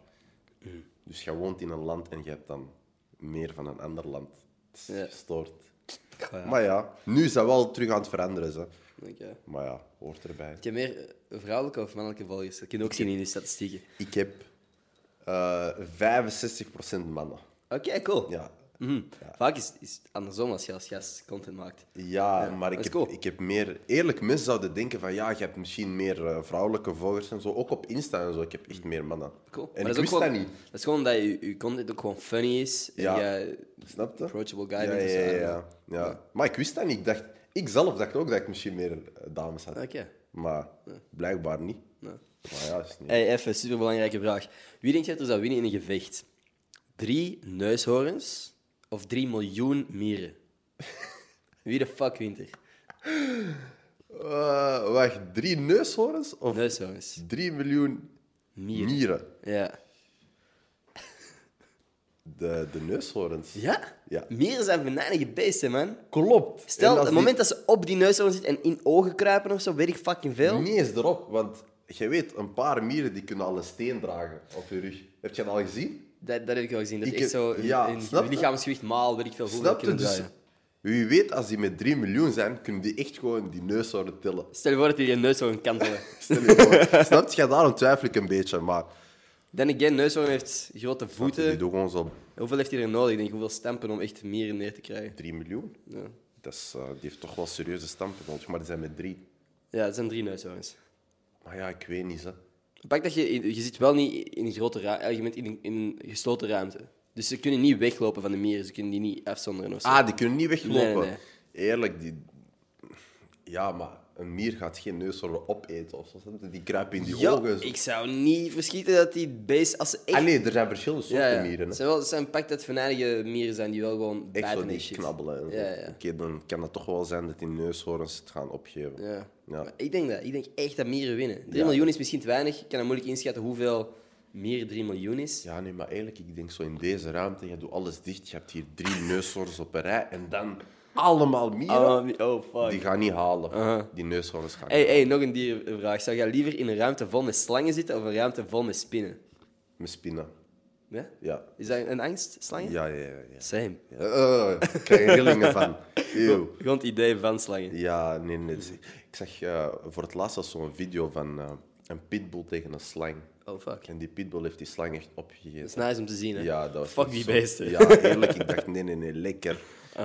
S2: Dus je woont in een land en je hebt dan meer van een ander land. Het is
S1: Ja.
S2: gestoord.
S1: Ja.
S2: Maar ja, nu is dat wel terug aan het veranderen. Zo.
S1: Oké.
S2: Maar ja, hoort erbij.
S1: Heb je meer vrouwelijke of mannelijke volgers? Dat kun je ook zien in je statistieken.
S2: Ik heb eh 65% mannen.
S1: Oké, cool.
S2: Ja,
S1: Mhm. Vaak is, is het andersom als je als gast content maakt.
S2: Ja,
S1: Ja,
S2: maar ik heb,
S1: cool.
S2: ik heb meer... Eerlijk, mensen zouden denken van ja, je hebt misschien meer eh, vrouwelijke volgers en zo. Ook op Insta en zo, ik heb echt meer mannen.
S1: Cool.
S2: En
S1: Maar
S2: ik
S1: dat is
S2: wist
S1: ook
S2: dat niet.
S1: Dat is gewoon dat je, je content ook gewoon funny is. En
S2: Ja.
S1: jij
S2: Snap je?
S1: approachable guy
S2: Ja, ja, ja, ja. Maar ik wist dat niet. Ik, dacht, ik zelf dacht ook dat ik misschien meer eh, dames had.
S1: Oké.
S2: Maar blijkbaar niet.
S1: Nee.
S2: Maar ja, is niet.
S1: Hey, even, superbelangrijke vraag. Wie denk dat er zou winnen in een gevecht? Drie neushoorns of drie miljoen mieren? Wie de fuck wint er?
S2: Eh, wacht, drie neushoorns of
S1: Neushoorns.
S2: drie miljoen
S1: Mieren.
S2: mieren?
S1: Ja.
S2: De, de neushoorns.
S1: Ja?
S2: Ja.
S1: Mieren zijn venijnige beesten, man.
S2: Klopt. En
S1: Stel,
S2: als
S1: het
S2: die-
S1: moment dat ze op die neushoorn zitten en in ogen kruipen of zo, weet ik fucking veel.
S2: Niet eens erop, want je weet, een paar mieren die kunnen al een steen dragen op je rug. Heb je dat al gezien?
S1: Dat, dat heb ik wel gezien. Dat
S2: Ik
S1: echt
S2: heb-
S1: zo
S2: ja, snap je?
S1: lichaamsgewicht maal, weet ik veel hoeveel
S2: je?
S1: kunnen
S2: Dus
S1: draaien.
S2: wie weet, als die met 3 miljoen zijn, kunnen die echt gewoon die neushoorn tillen.
S1: Stel je voor dat die een neushoorn kantelen. (laughs)
S2: Stel je voor. Snap je? Daarom twijfel ik een beetje, maar
S1: Dan again, neushoorn heeft grote
S2: die
S1: voeten.
S2: doen gewoon zo
S1: Hoeveel heeft hij er nodig? Ik denk, hoeveel stampen om echt mieren neer te krijgen?
S2: 3 miljoen.
S1: Ja,
S2: Dat is, eh, die heeft toch wel serieuze stampen nodig, maar die zijn met 3.
S1: ja het zijn drie neushoorns.
S2: Maar ja, ik weet niet, hè.
S1: Pak dat je, je zit wel niet in een grote ruimte, je bent in een, in een gesloten ruimte. Dus ze kunnen niet weglopen van de mieren, ze kunnen die niet afzonderen of zo.
S2: Ah, die kunnen niet weglopen.
S1: Nee, nee, nee.
S2: Eerlijk, die... Ja, maar een mier gaat geen neushoorn opeten of zo. Die kruipen in die
S1: Ja,
S2: ogen. zo.
S1: ik zou niet verschieten dat die beest, als ze echt...
S2: Ah nee, er zijn verschillende soorten
S1: ja, ja.
S2: mieren. Hè.
S1: zijn wel, zijn pak dat venijnige mieren zijn die wel gewoon
S2: Echt
S1: bijten
S2: zo die knabbelen. Oké, dan kan het toch wel zijn dat die neushoorns het gaan opgeven.
S1: Ja.
S2: Ja.
S1: Maar ik denk dat. Ik denk echt dat mieren winnen. 3
S2: Ja.
S1: miljoen is misschien te weinig. Ik kan het moeilijk inschatten hoeveel mieren 3 miljoen is.
S2: Ja, nee, maar eigenlijk, ik denk zo in deze ruimte, je doet alles dicht, je hebt hier drie neushoorns op een rij en dan allemaal mieren.
S1: Oh, oh fuck.
S2: Die gaan niet halen. Die neushoorns gaan
S1: Hey,
S2: niet
S1: hey, nog een dierenvraag. Zou jij liever in een ruimte vol met slangen zitten of een ruimte vol met spinnen?
S2: Met spinnen.
S1: Ja?
S2: Ja.
S1: Is dat een angst, slangen?
S2: Ja, ja, ja. ja.
S1: Same.
S2: Ja, eh, ik krijg rillingen van. (laughs) Eeuw.
S1: Gewoon het idee van slangen.
S2: Ja, nee, nee. Ik zag eh, voor het laatst zo'n video van eh, een pitbull tegen een slang.
S1: Oh, fuck.
S2: En die pitbull heeft die slang echt
S1: Dat
S2: opgegeten.
S1: is nice om te zien, hè?
S2: Ja, dat was
S1: Fuck die
S2: zo-
S1: beesten.
S2: Ja, eerlijk. Ik dacht, nee, nee, nee, lekker.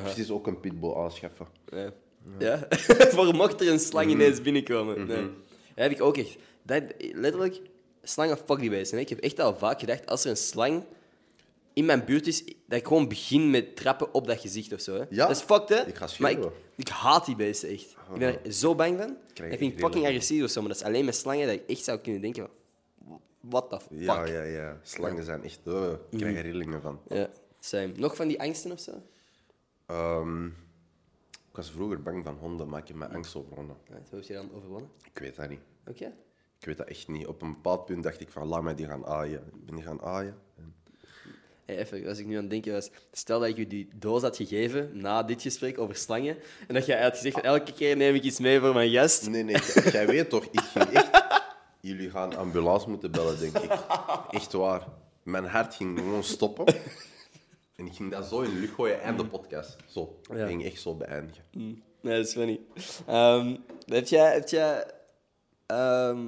S2: Precies ook een pitbull aanschaffen.
S1: Ja. ja? (laughs) Voor mocht er een slang ineens binnenkomen. Nee. Dat heb ik ook echt. Dat, letterlijk, slangen fuck die beesten. hè. Ik heb echt al vaak gedacht, als er een slang in mijn buurt is, dat ik gewoon begin met trappen op dat gezicht of zo. Hè.
S2: Ja?
S1: Dat is fucked, hè?
S2: Ik ga
S1: maar ik,
S2: schreeuwen.
S1: ik haat die beesten echt. Ik ben er zo bang van.
S2: krijg
S1: Ik vind
S2: ik
S1: fucking agressief of zo, maar dat is alleen met slangen dat ik echt zou kunnen denken van... What the fuck?
S2: Ja, ja, ja. Slangen zijn echt... eh, ik krijg er rillingen van.
S1: Ja, same. Nog van die angsten of zo?
S2: Ehm, ik was vroeger bang van honden, maar ik heb mijn angst overwonnen.
S1: Ja, Hoe heb je dan overwonnen?
S2: Ik weet dat niet.
S1: Oké.
S2: Ik weet dat echt niet. Op een bepaald punt dacht ik van, laat mij die gaan aaien. Ik ben die gaan aaien. En-
S1: Hey, even, als ik nu aan het denken was, stel dat ik je die doos had gegeven na dit gesprek over slangen, en dat jij had gezegd elke keer neem ik iets mee voor mijn gast.
S2: Nee, nee, (laughs) jij- weet toch, ik ging echt... Jullie gaan ambulance moeten bellen, denk ik. Echt waar. Mijn hart ging gewoon stoppen. En ik ging dat zo in de lucht gooien en de podcast. Zo. Ik ging echt zo beëindigen.
S1: Nee, dat is funny. Ehm, heb jij, heb jij ehm,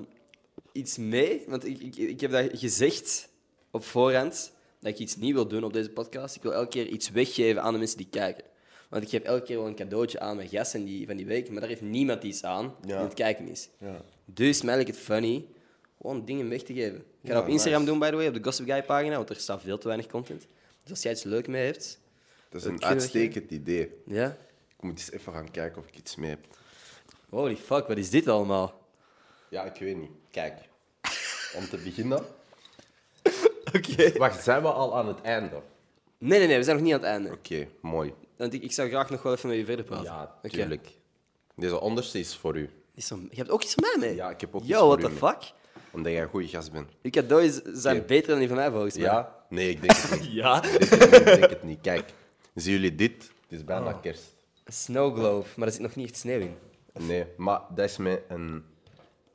S1: iets mee? Want ik, ik, ik heb dat gezegd op voorhand, dat ik iets niet wil doen op deze podcast. Ik wil elke keer iets weggeven aan de mensen die kijken. Want ik geef elke keer wel een cadeautje aan mijn gasten die, van die week, maar daar heeft niemand iets aan die
S2: Ja.
S1: aan het kijken is.
S2: Ja.
S1: Dus mij lijkt het funny gewoon dingen weg te geven. Ik ga dat op Instagram
S2: nice.
S1: doen, by the way, op de Gossip Guy pagina, want er staat veel te weinig content. Dus als jij iets leuk mee hebt,
S2: Dat is een uitstekend idee.
S1: ja.
S2: Ik moet eens even gaan kijken of ik iets mee heb.
S1: Holy fuck, wat is dit allemaal?
S2: Ja, ik weet niet. Kijk. Om te beginnen... (laughs)
S1: Oké.
S2: Wacht, zijn we al aan het einde? Oké,
S1: Nee, nee, nee, we zijn nog niet aan het einde.
S2: mooi.
S1: Want ik, ik zou graag nog wel even met je verder praten.
S2: Ja,
S1: Oké.
S2: tuurlijk. Deze onderste is voor u.
S1: Is zo- je hebt ook iets van mij mee?
S2: Ja, ik heb ook iets
S1: Yo,
S2: voor
S1: what
S2: u
S1: the
S2: mee.
S1: fuck?
S2: Omdat jij een goede gast bent.
S1: Je cadeaus zijn
S2: Oké.
S1: beter dan die van mij, volgens mij.
S2: Ja? Nee, ik denk het niet. (laughs)
S1: Ja?
S2: Ik denk het niet, ik denk het niet. Kijk, zien jullie dit? Het is bijna
S1: Oh.
S2: kerst.
S1: Snow globe, maar er zit nog niet echt sneeuw in.
S2: Nee, maar dat is met een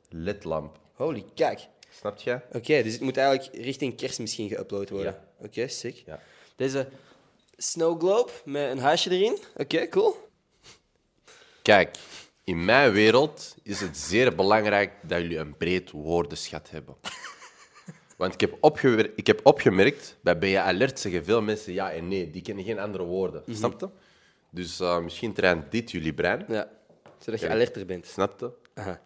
S2: ledlamp.
S1: Holy, kijk.
S2: Snap je?
S1: Oké, dus het moet eigenlijk richting kerst misschien geüpload worden.
S2: Ja.
S1: Oké, sick.
S2: Ja.
S1: Deze snow globe met een huisje erin. Oké, cool.
S2: Kijk, in mijn wereld is het zeer belangrijk dat jullie een breed woordenschat hebben. (laughs) Want ik heb, opgewer- ik heb opgemerkt, bij Ben je alert zeggen veel mensen ja en nee. Die kennen geen andere woorden.
S1: Mhm.
S2: Snap je? Dus eh, misschien traint dit jullie brein.
S1: Ja, zodat je alerter bent.
S2: Snap je?
S1: Aha.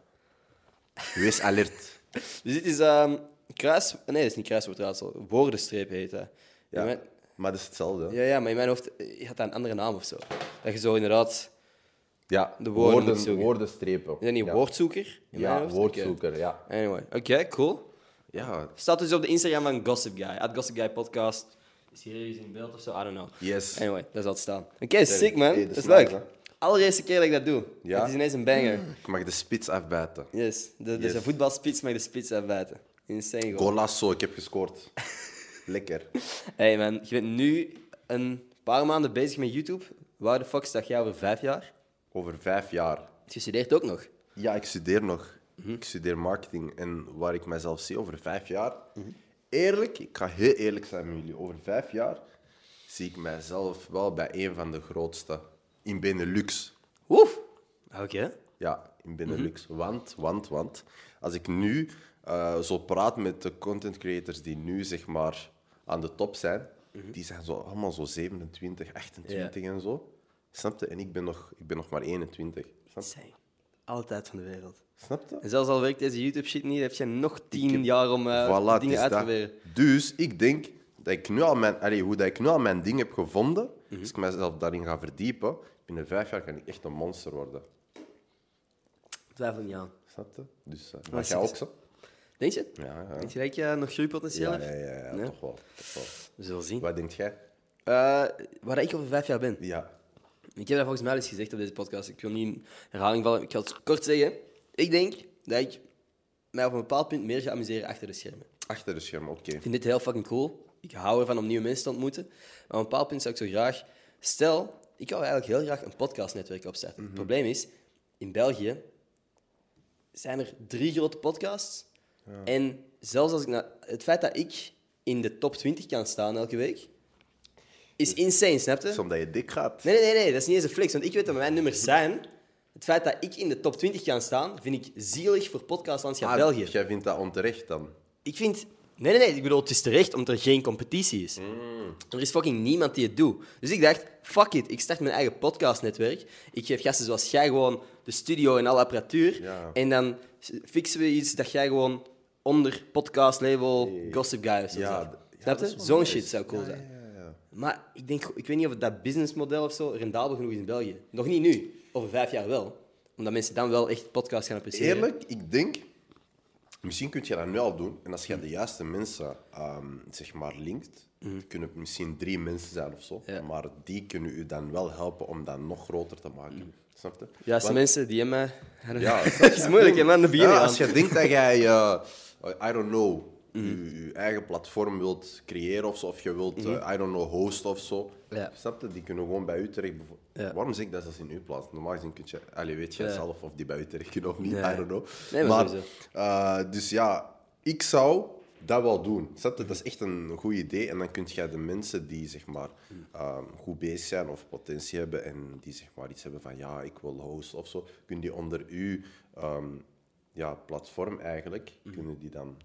S2: Wees alert. (laughs)
S1: Dus dit is ehm kruis... Nee, dat is niet kruiswoordraadsel. Woordenstreep heet dat.
S2: Ja,
S1: mijn-
S2: maar dat is hetzelfde.
S1: ja, ja, maar in mijn hoofd had dat een andere naam of zo. Dat je zo inderdaad...
S2: Ja,
S1: De woorden
S2: woorden, woordenstrepen.
S1: Is dat niet
S2: ja.
S1: woordzoeker?
S2: Ja, woordzoeker, ja.
S1: Anyway, oké, cool.
S2: Ja,
S1: Staat dus op de Instagram van Gossip Guy. At Gossip Guy Podcast. Is hier ergens in beeld of zo? I don't know.
S2: yes.
S1: Anyway, daar zal het staan. Oké, sick man.
S2: hey,
S1: dat
S2: dat
S1: is
S2: is
S1: leuk. Allereerste keer dat ik dat doe.
S2: Ja?
S1: Het is ineens een banger.
S2: Ik mag de spits afbijten.
S1: Yes. De, dus
S2: Yes.
S1: een voetbalspits mag de spits afbijten. Insane goal.
S2: Golasso, ik heb gescoord. (laughs) Lekker.
S1: Hey man, je bent nu een paar maanden bezig met YouTube. Waar de fuck sta jij over vijf jaar?
S2: Over vijf jaar.
S1: Je studeert ook nog.
S2: Ja, ik studeer nog. Ik studeer marketing. En waar ik mezelf zie over vijf jaar... Eerlijk, ik ga heel eerlijk zijn met jullie. Over vijf jaar zie ik mijzelf wel bij een van de grootste. In Benelux.
S1: Oef. Oké.
S2: Ja, in Benelux. Want, want, want... Als ik nu eh, zo praat met de content creators die nu, zeg maar, aan de top zijn... Die zijn zo, allemaal zo 27, 28 en zo. Snap je? En ik ben nog, ik ben nog maar 21. Snap je?
S1: Insane. alle tijd van de wereld.
S2: Snap je?
S1: En zelfs al werkt deze YouTube-shit niet, heb je nog tien jaar om eh,
S2: Voilà,
S1: dingen uit te proberen.
S2: Dus ik denk dat ik nu al mijn, allee, hoe dat ik nu al mijn ding heb gevonden,
S1: Mhm.
S2: als ik mezelf daarin ga verdiepen, binnen vijf jaar kan ik echt een monster worden.
S1: Twijfel niet aan.
S2: Snap je? Dus uh,
S1: is
S2: dat jij ook zo?
S1: Denk je?
S2: Ja, ja.
S1: Denk je dat je nog groeipotentieel
S2: Ja,
S1: hebt?
S2: ja, ja, ja,
S1: Nee?
S2: Toch, wel, toch wel.
S1: We zullen zien.
S2: Wat denk jij?
S1: Eh, waar ik over vijf jaar ben.
S2: Ja.
S1: Ik heb dat volgens mij al eens gezegd op deze podcast. Ik wil niet in herhaling vallen. Ik ga het kort zeggen. Ik denk dat ik mij op een bepaald punt meer ga amuseren achter de schermen.
S2: Achter de schermen, oké.
S1: Ik vind dit heel fucking cool. Ik hou ervan om nieuwe mensen te ontmoeten. Maar op een bepaald punt zou ik zo graag... Stel, ik zou eigenlijk heel graag een podcastnetwerk opstarten. Het probleem is, in België zijn er drie grote podcasts. En zelfs als ik... na- het feit dat ik in de top 20 kan staan elke week, is insane, snap je?
S2: Omdat je dik gaat.
S1: Nee, nee, nee, nee, dat is niet eens een flex, want ik weet dat mijn nummers (laughs) zijn. Het feit dat ik in de top 20 kan staan, vind ik zielig voor podcastlandschap
S2: Ah,
S1: België.
S2: Jij vindt dat onterecht dan?
S1: Ik vind... Nee, nee, nee, ik bedoel, het is terecht omdat er geen competitie is. Er is fucking niemand die het doet. Dus ik dacht, fuck it, ik start mijn eigen podcastnetwerk. Ik geef gasten zoals jij gewoon de studio en alle apparatuur.
S2: Ja.
S1: En dan fixen we iets dat jij gewoon onder podcast label Gossip Guy of zo
S2: Ja,
S1: Snap je? Zo'n shit zou cool zijn. Maar ik, denk, ik weet niet of dat businessmodel of zo rendabel genoeg is in België. Nog niet nu, over vijf jaar wel. Omdat mensen dan wel echt podcast gaan appreciëren.
S2: Eerlijk, ik denk, misschien kun je dat nu al doen. En als je de juiste mensen ehm, zeg maar linkt, het kunnen misschien drie mensen zijn of zo.
S1: Ja.
S2: maar die kunnen u dan wel helpen om dat nog groter te maken. Snap je?
S1: Juiste
S2: Want-
S1: mensen die eh,
S2: Ja, (laughs)
S1: dat is moeilijk, hè, man.
S2: Ja, als je denkt dat jij, eh, I don't know,
S1: Mhm.
S2: je, je eigen platform wilt creëren of zo, of je wilt, eh, I don't know, host of zo.
S1: Mhm. Ja.
S2: Snap je? Die kunnen gewoon bij u terecht.
S1: Ja.
S2: Waarom zeg ik dat als in uw plaats? Normaal gezien kun je, allee, weet jij
S1: Ja.
S2: zelf of die bij u terecht kunnen of niet. I don't know.
S1: Nee, maar
S2: eh, dus ja, ik zou dat wel doen. Snap je? Dat is echt een goed idee. En dan kun je de mensen die zeg maar, ehm, goed bezig zijn of potentie hebben en die zeg maar, iets hebben van ja, ik wil host of zo, kun die onder uw ehm, ja, platform eigenlijk, kunnen die dan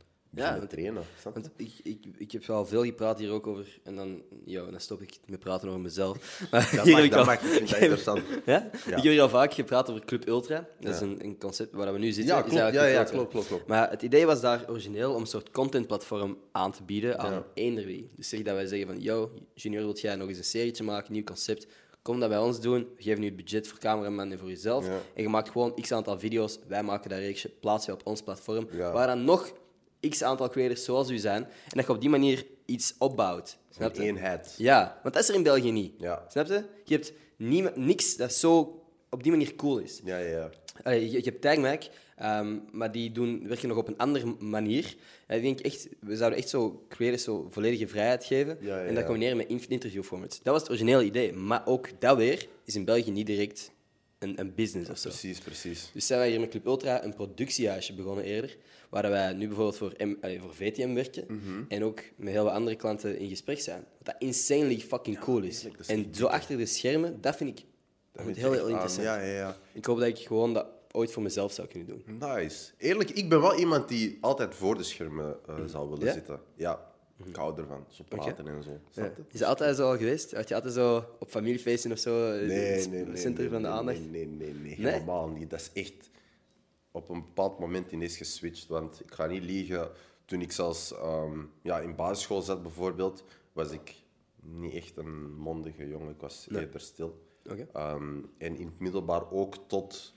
S2: trainen. Snap je?
S1: Want ik, ik, ik heb wel veel gepraat hier ook over... En dan, yo, dan stop ik met praten over mezelf. (laughs) Maar
S2: Dat mag, dat
S1: al-
S2: mag, ik vind dat interessant.
S1: Ja?
S2: Ja.
S1: Ik heb hier al vaak gepraat over Club Ultra. Dat is
S2: Ja.
S1: een, een concept waar we nu zitten.
S2: Ja, klopt. Ja, ja,
S1: Ultra.
S2: klopt, klopt, klopt.
S1: Maar het idee was daar origineel om een soort contentplatform aan te bieden aan
S2: Ja.
S1: eender wie. Dus zeg dat wij zeggen van, yo, Junior, wilt jij nog eens een serietje maken, nieuw concept? Kom dat bij ons doen. We geven nu het budget voor cameraman en voor jezelf.
S2: Ja.
S1: En je maakt gewoon x aantal video's. Wij maken dat reeksje, plaatsen op ons platform.
S2: Ja.
S1: Waar dan nog x aantal creators zoals u zijn. En dat je op die manier iets opbouwt. Snap
S2: Een
S1: je?
S2: eenheid.
S1: Ja, want dat is er in België niet.
S2: Ja.
S1: Snap je? Je hebt niema- niks dat zo op die manier cool is.
S2: Ja, ja.
S1: Allee, je, je hebt Tagmac, ehm, maar die doen, werken nog op een andere manier. En ik denk echt, we zouden echt zo creators zo volledige vrijheid geven
S2: Ja, ja,
S1: en dat combineren met in- interviewformats. Dat was het originele idee. Maar ook dat weer is in België niet direct een, een business of zo.
S2: Precies, precies.
S1: Dus zijn wij hier met Club Ultra een productiehuisje begonnen eerder, waar wij nu bijvoorbeeld voor, M, allee, voor VTM werken
S2: Mhm.
S1: en ook met heel wat andere klanten in gesprek zijn. Wat dat insanely fucking cool is. En zo achter de schermen, dat vind ik dat
S2: vind
S1: heel, heel interessant.
S2: Ja, ja, ja.
S1: Ik hoop dat ik gewoon dat ooit voor mezelf zou kunnen doen.
S2: Nice. Eerlijk, ik ben wel iemand die altijd voor de schermen eh, zou willen zitten. Ja, ik hou ervan. Zo praten en zo.
S1: Ja. Is dat altijd zo geweest? Had je altijd zo op familiefeesten of zo eh,
S2: Nee,
S1: het
S2: nee, nee.
S1: centrum van de aandacht?
S2: Nee, nee, nee, helemaal niet. Dat is echt op een bepaald moment ineens geswitcht. Want ik ga niet liegen, toen ik zelfs ehm, ja, in basisschool zat bijvoorbeeld, was ik niet echt een mondige jongen. Ik was eerder stil.
S1: Oké.
S2: Ehm, en in het middelbaar ook tot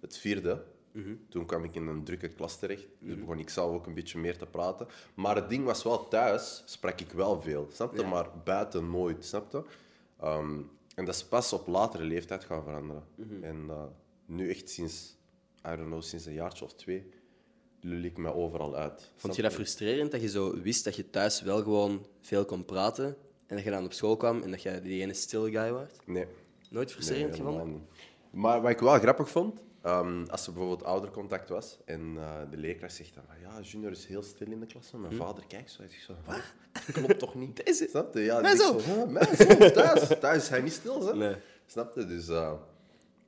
S2: het vierde.
S1: Mhm.
S2: Toen kwam ik in een drukke klas terecht. Dus begon ik zelf ook een beetje meer te praten. Maar het ding was wel, thuis sprak ik wel veel. Snap je? Maar buiten nooit. Snap je? Ehm, en dat is pas op latere leeftijd gaan veranderen.
S1: Mhm.
S2: En eh, nu echt sinds, I don't know, sinds een jaartje of twee, lul ik me overal uit.
S1: Vond je dat frustrerend dat je zo wist dat je thuis wel gewoon veel kon praten en dat je dan op school kwam en dat je die ene stille guy was?
S2: Nee.
S1: Nooit frustrerend
S2: Nee,
S1: gevonden?
S2: Maar wat ik wel grappig vond, ehm, als er bijvoorbeeld oudercontact was en eh, de leerkracht zegt dan van ja, Junior is heel stil in de klas. En mijn vader kijkt zo en zegt zo, wat? Klopt toch niet? (laughs)
S1: Hm? Deze?
S2: Snap je? Ja,
S1: Mijn
S2: ik
S1: zoon.
S2: zo, "Huh, mijn zoon, thuis. Thuis is hij niet stil?
S1: Nee.
S2: Snap je? Dus eh,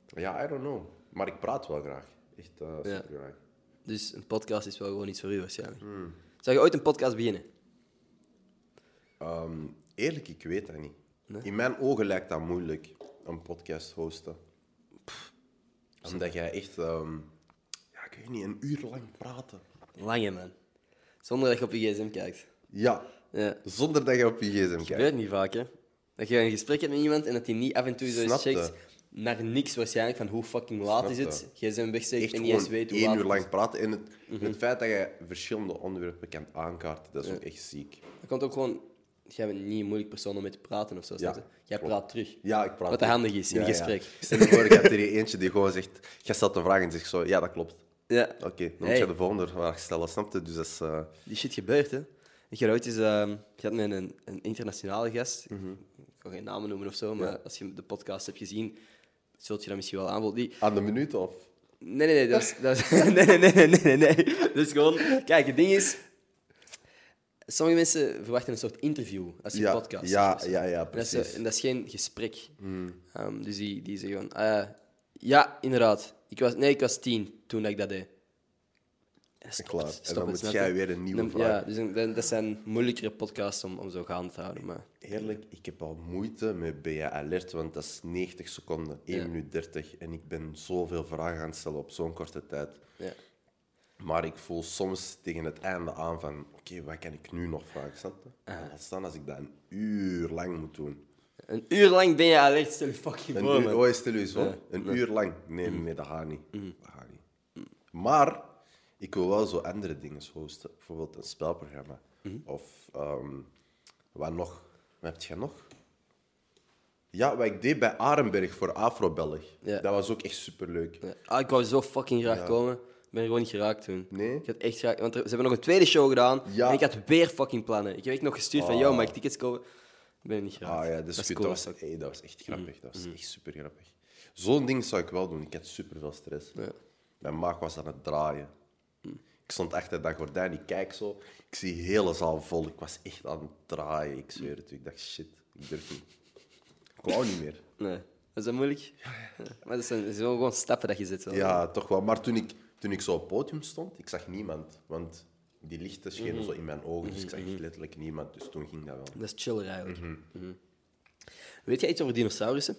S2: ja, I don't know. Maar ik praat wel graag. Echt eh
S1: Ja.
S2: super graag.
S1: Dus een podcast is wel gewoon iets voor u waarschijnlijk.
S2: Hmm.
S1: Zou je ooit een podcast beginnen?
S2: Ehm, eerlijk, ik weet dat niet. In mijn ogen lijkt dat moeilijk, een podcast hosten. Omdat jij echt, ehm, ja, ik weet niet, een uur lang praten.
S1: Lange, man. Zonder dat je op je gsm kijkt.
S2: Ja,
S1: Ja.
S2: zonder dat je op je gsm
S1: Dat
S2: kijkt.
S1: gebeurt niet vaak, hè. Dat je een gesprek hebt met iemand en dat hij niet af en toe zo eens checkt naar niks waarschijnlijk van hoe fucking laat is het. Gsm wegsteekt en niet eens weet hoe
S2: één
S1: laat
S2: uur
S1: het is.
S2: lang praten. En het, het feit dat je verschillende onderwerpen kan aankaarten, dat is ook echt ziek.
S1: Dat komt ook gewoon... Jij bent niet een moeilijk persoon om mee te praten of zo. Jij
S2: klopt.
S1: praat terug.
S2: Ja, ik praat.
S1: Wat handig is in een gesprek. (laughs)
S2: Stel je voor, ik heb er eentje die gewoon zegt... Jij stelt een vraag en zegt zo... Ja, dat klopt.
S1: Ja.
S2: Oké, dan moet
S1: Hey.
S2: je de volgende vraag stellen, snap je? Dus dat is... eh,
S1: Die shit gebeurt, hè. Ik had ooit eens... ehm ik had met een, een internationale gast.
S2: Mhm.
S1: Ik ga geen namen noemen of zo, maar als je de podcast hebt gezien, zult je dat misschien wel aanvoelen. Die,
S2: aan de minuut of...
S1: Nee, nee, nee. Dat is, dat is, (laughs) nee, nee, nee, nee, nee, nee. Dat is gewoon... Kijk, het ding is... Sommige mensen verwachten een soort interview als je
S2: Ja,
S1: een podcast
S2: ja, ja, ja,
S1: En dat is,
S2: precies.
S1: en dat is geen gesprek.
S2: Hmm.
S1: Ehm, dus die, die zeggen gewoon... eh, ja, inderdaad. Ik was, nee, ik was tien toen ik dat deed. En stop
S2: Klaar. En dan moet jij weer een nieuwe
S1: Dan-
S2: vraag.
S1: Ja, dus een- dat, zijn moeilijkere podcasts om, om zo gaande te houden. Maar
S2: Eerlijk, ik heb al moeite met BA Alert, want dat is 90 seconden, 1
S1: Ja.
S2: minuut 30. En ik ben zoveel vragen aan het stellen op zo'n korte tijd.
S1: ja.
S2: Maar ik voel soms tegen het einde aan van... Oké, wat kan ik nu nog vragen, snap je?
S1: Ah.
S2: Laat staan als ik dat een uur lang moet doen.
S1: Een uur lang ben je alert, stel je fucking
S2: Een
S1: voor,
S2: uur, oh, stel je eens voor. Een uur lang. Nee, nee, dat gaat niet. Dat gaat niet. Maar ik wil wel zo andere dingen hosten. Bijvoorbeeld een spelprogramma. Of ehm, wat nog? Wat heb je nog? Ja, wat ik deed bij Arenberg voor Afro-Belg.
S1: Ja.
S2: Dat was ook echt superleuk.
S1: Ja. Ah, ik wou zo fucking graag komen. Ik ben gewoon niet geraakt toen.
S2: Nee?
S1: Ik had echt graag... Want er- ze hebben nog een tweede show gedaan.
S2: Ja.
S1: En ik had weer fucking plannen. Ik heb echt nog gestuurd van,
S2: Oh.
S1: yo, mag ik tickets kopen? Ik ben er niet geraakt.
S2: Ah ja, dat is,
S1: dat cool.
S2: Dat was, hey, dat was echt grappig. Dat was echt super grappig. Zo'n ding zou ik wel doen. Ik had super veel stress.
S1: Ja.
S2: Mijn maag was aan het draaien. Ik stond achter dat gordijn, ik kijk zo. Ik zie de hele zaal vol. Ik was echt aan het draaien. Ik zweer het. Ik dacht, shit, ik durf niet. Ik wou niet meer.
S1: Nee. Dat is dat moeilijk? Ja, (laughs) Maar dat zijn, dat zijn gewoon stappen dat je zet. Wel.
S2: Ja, toch wel. Maar toen ik, toen ik zo op het podium stond, ik zag niemand. Want die lichten schenen zo in mijn ogen. Dus ik zag echt letterlijk niemand. Dus toen ging dat wel.
S1: Dat is chiller eigenlijk.
S2: Mhm.
S1: Mhm. Weet jij iets over dinosaurussen?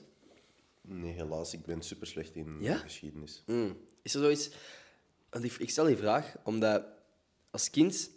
S2: Nee, helaas. Ik ben super slecht in
S1: Ja?
S2: geschiedenis.
S1: Mm. Is er zoiets... Ik, stel die vraag omdat als kind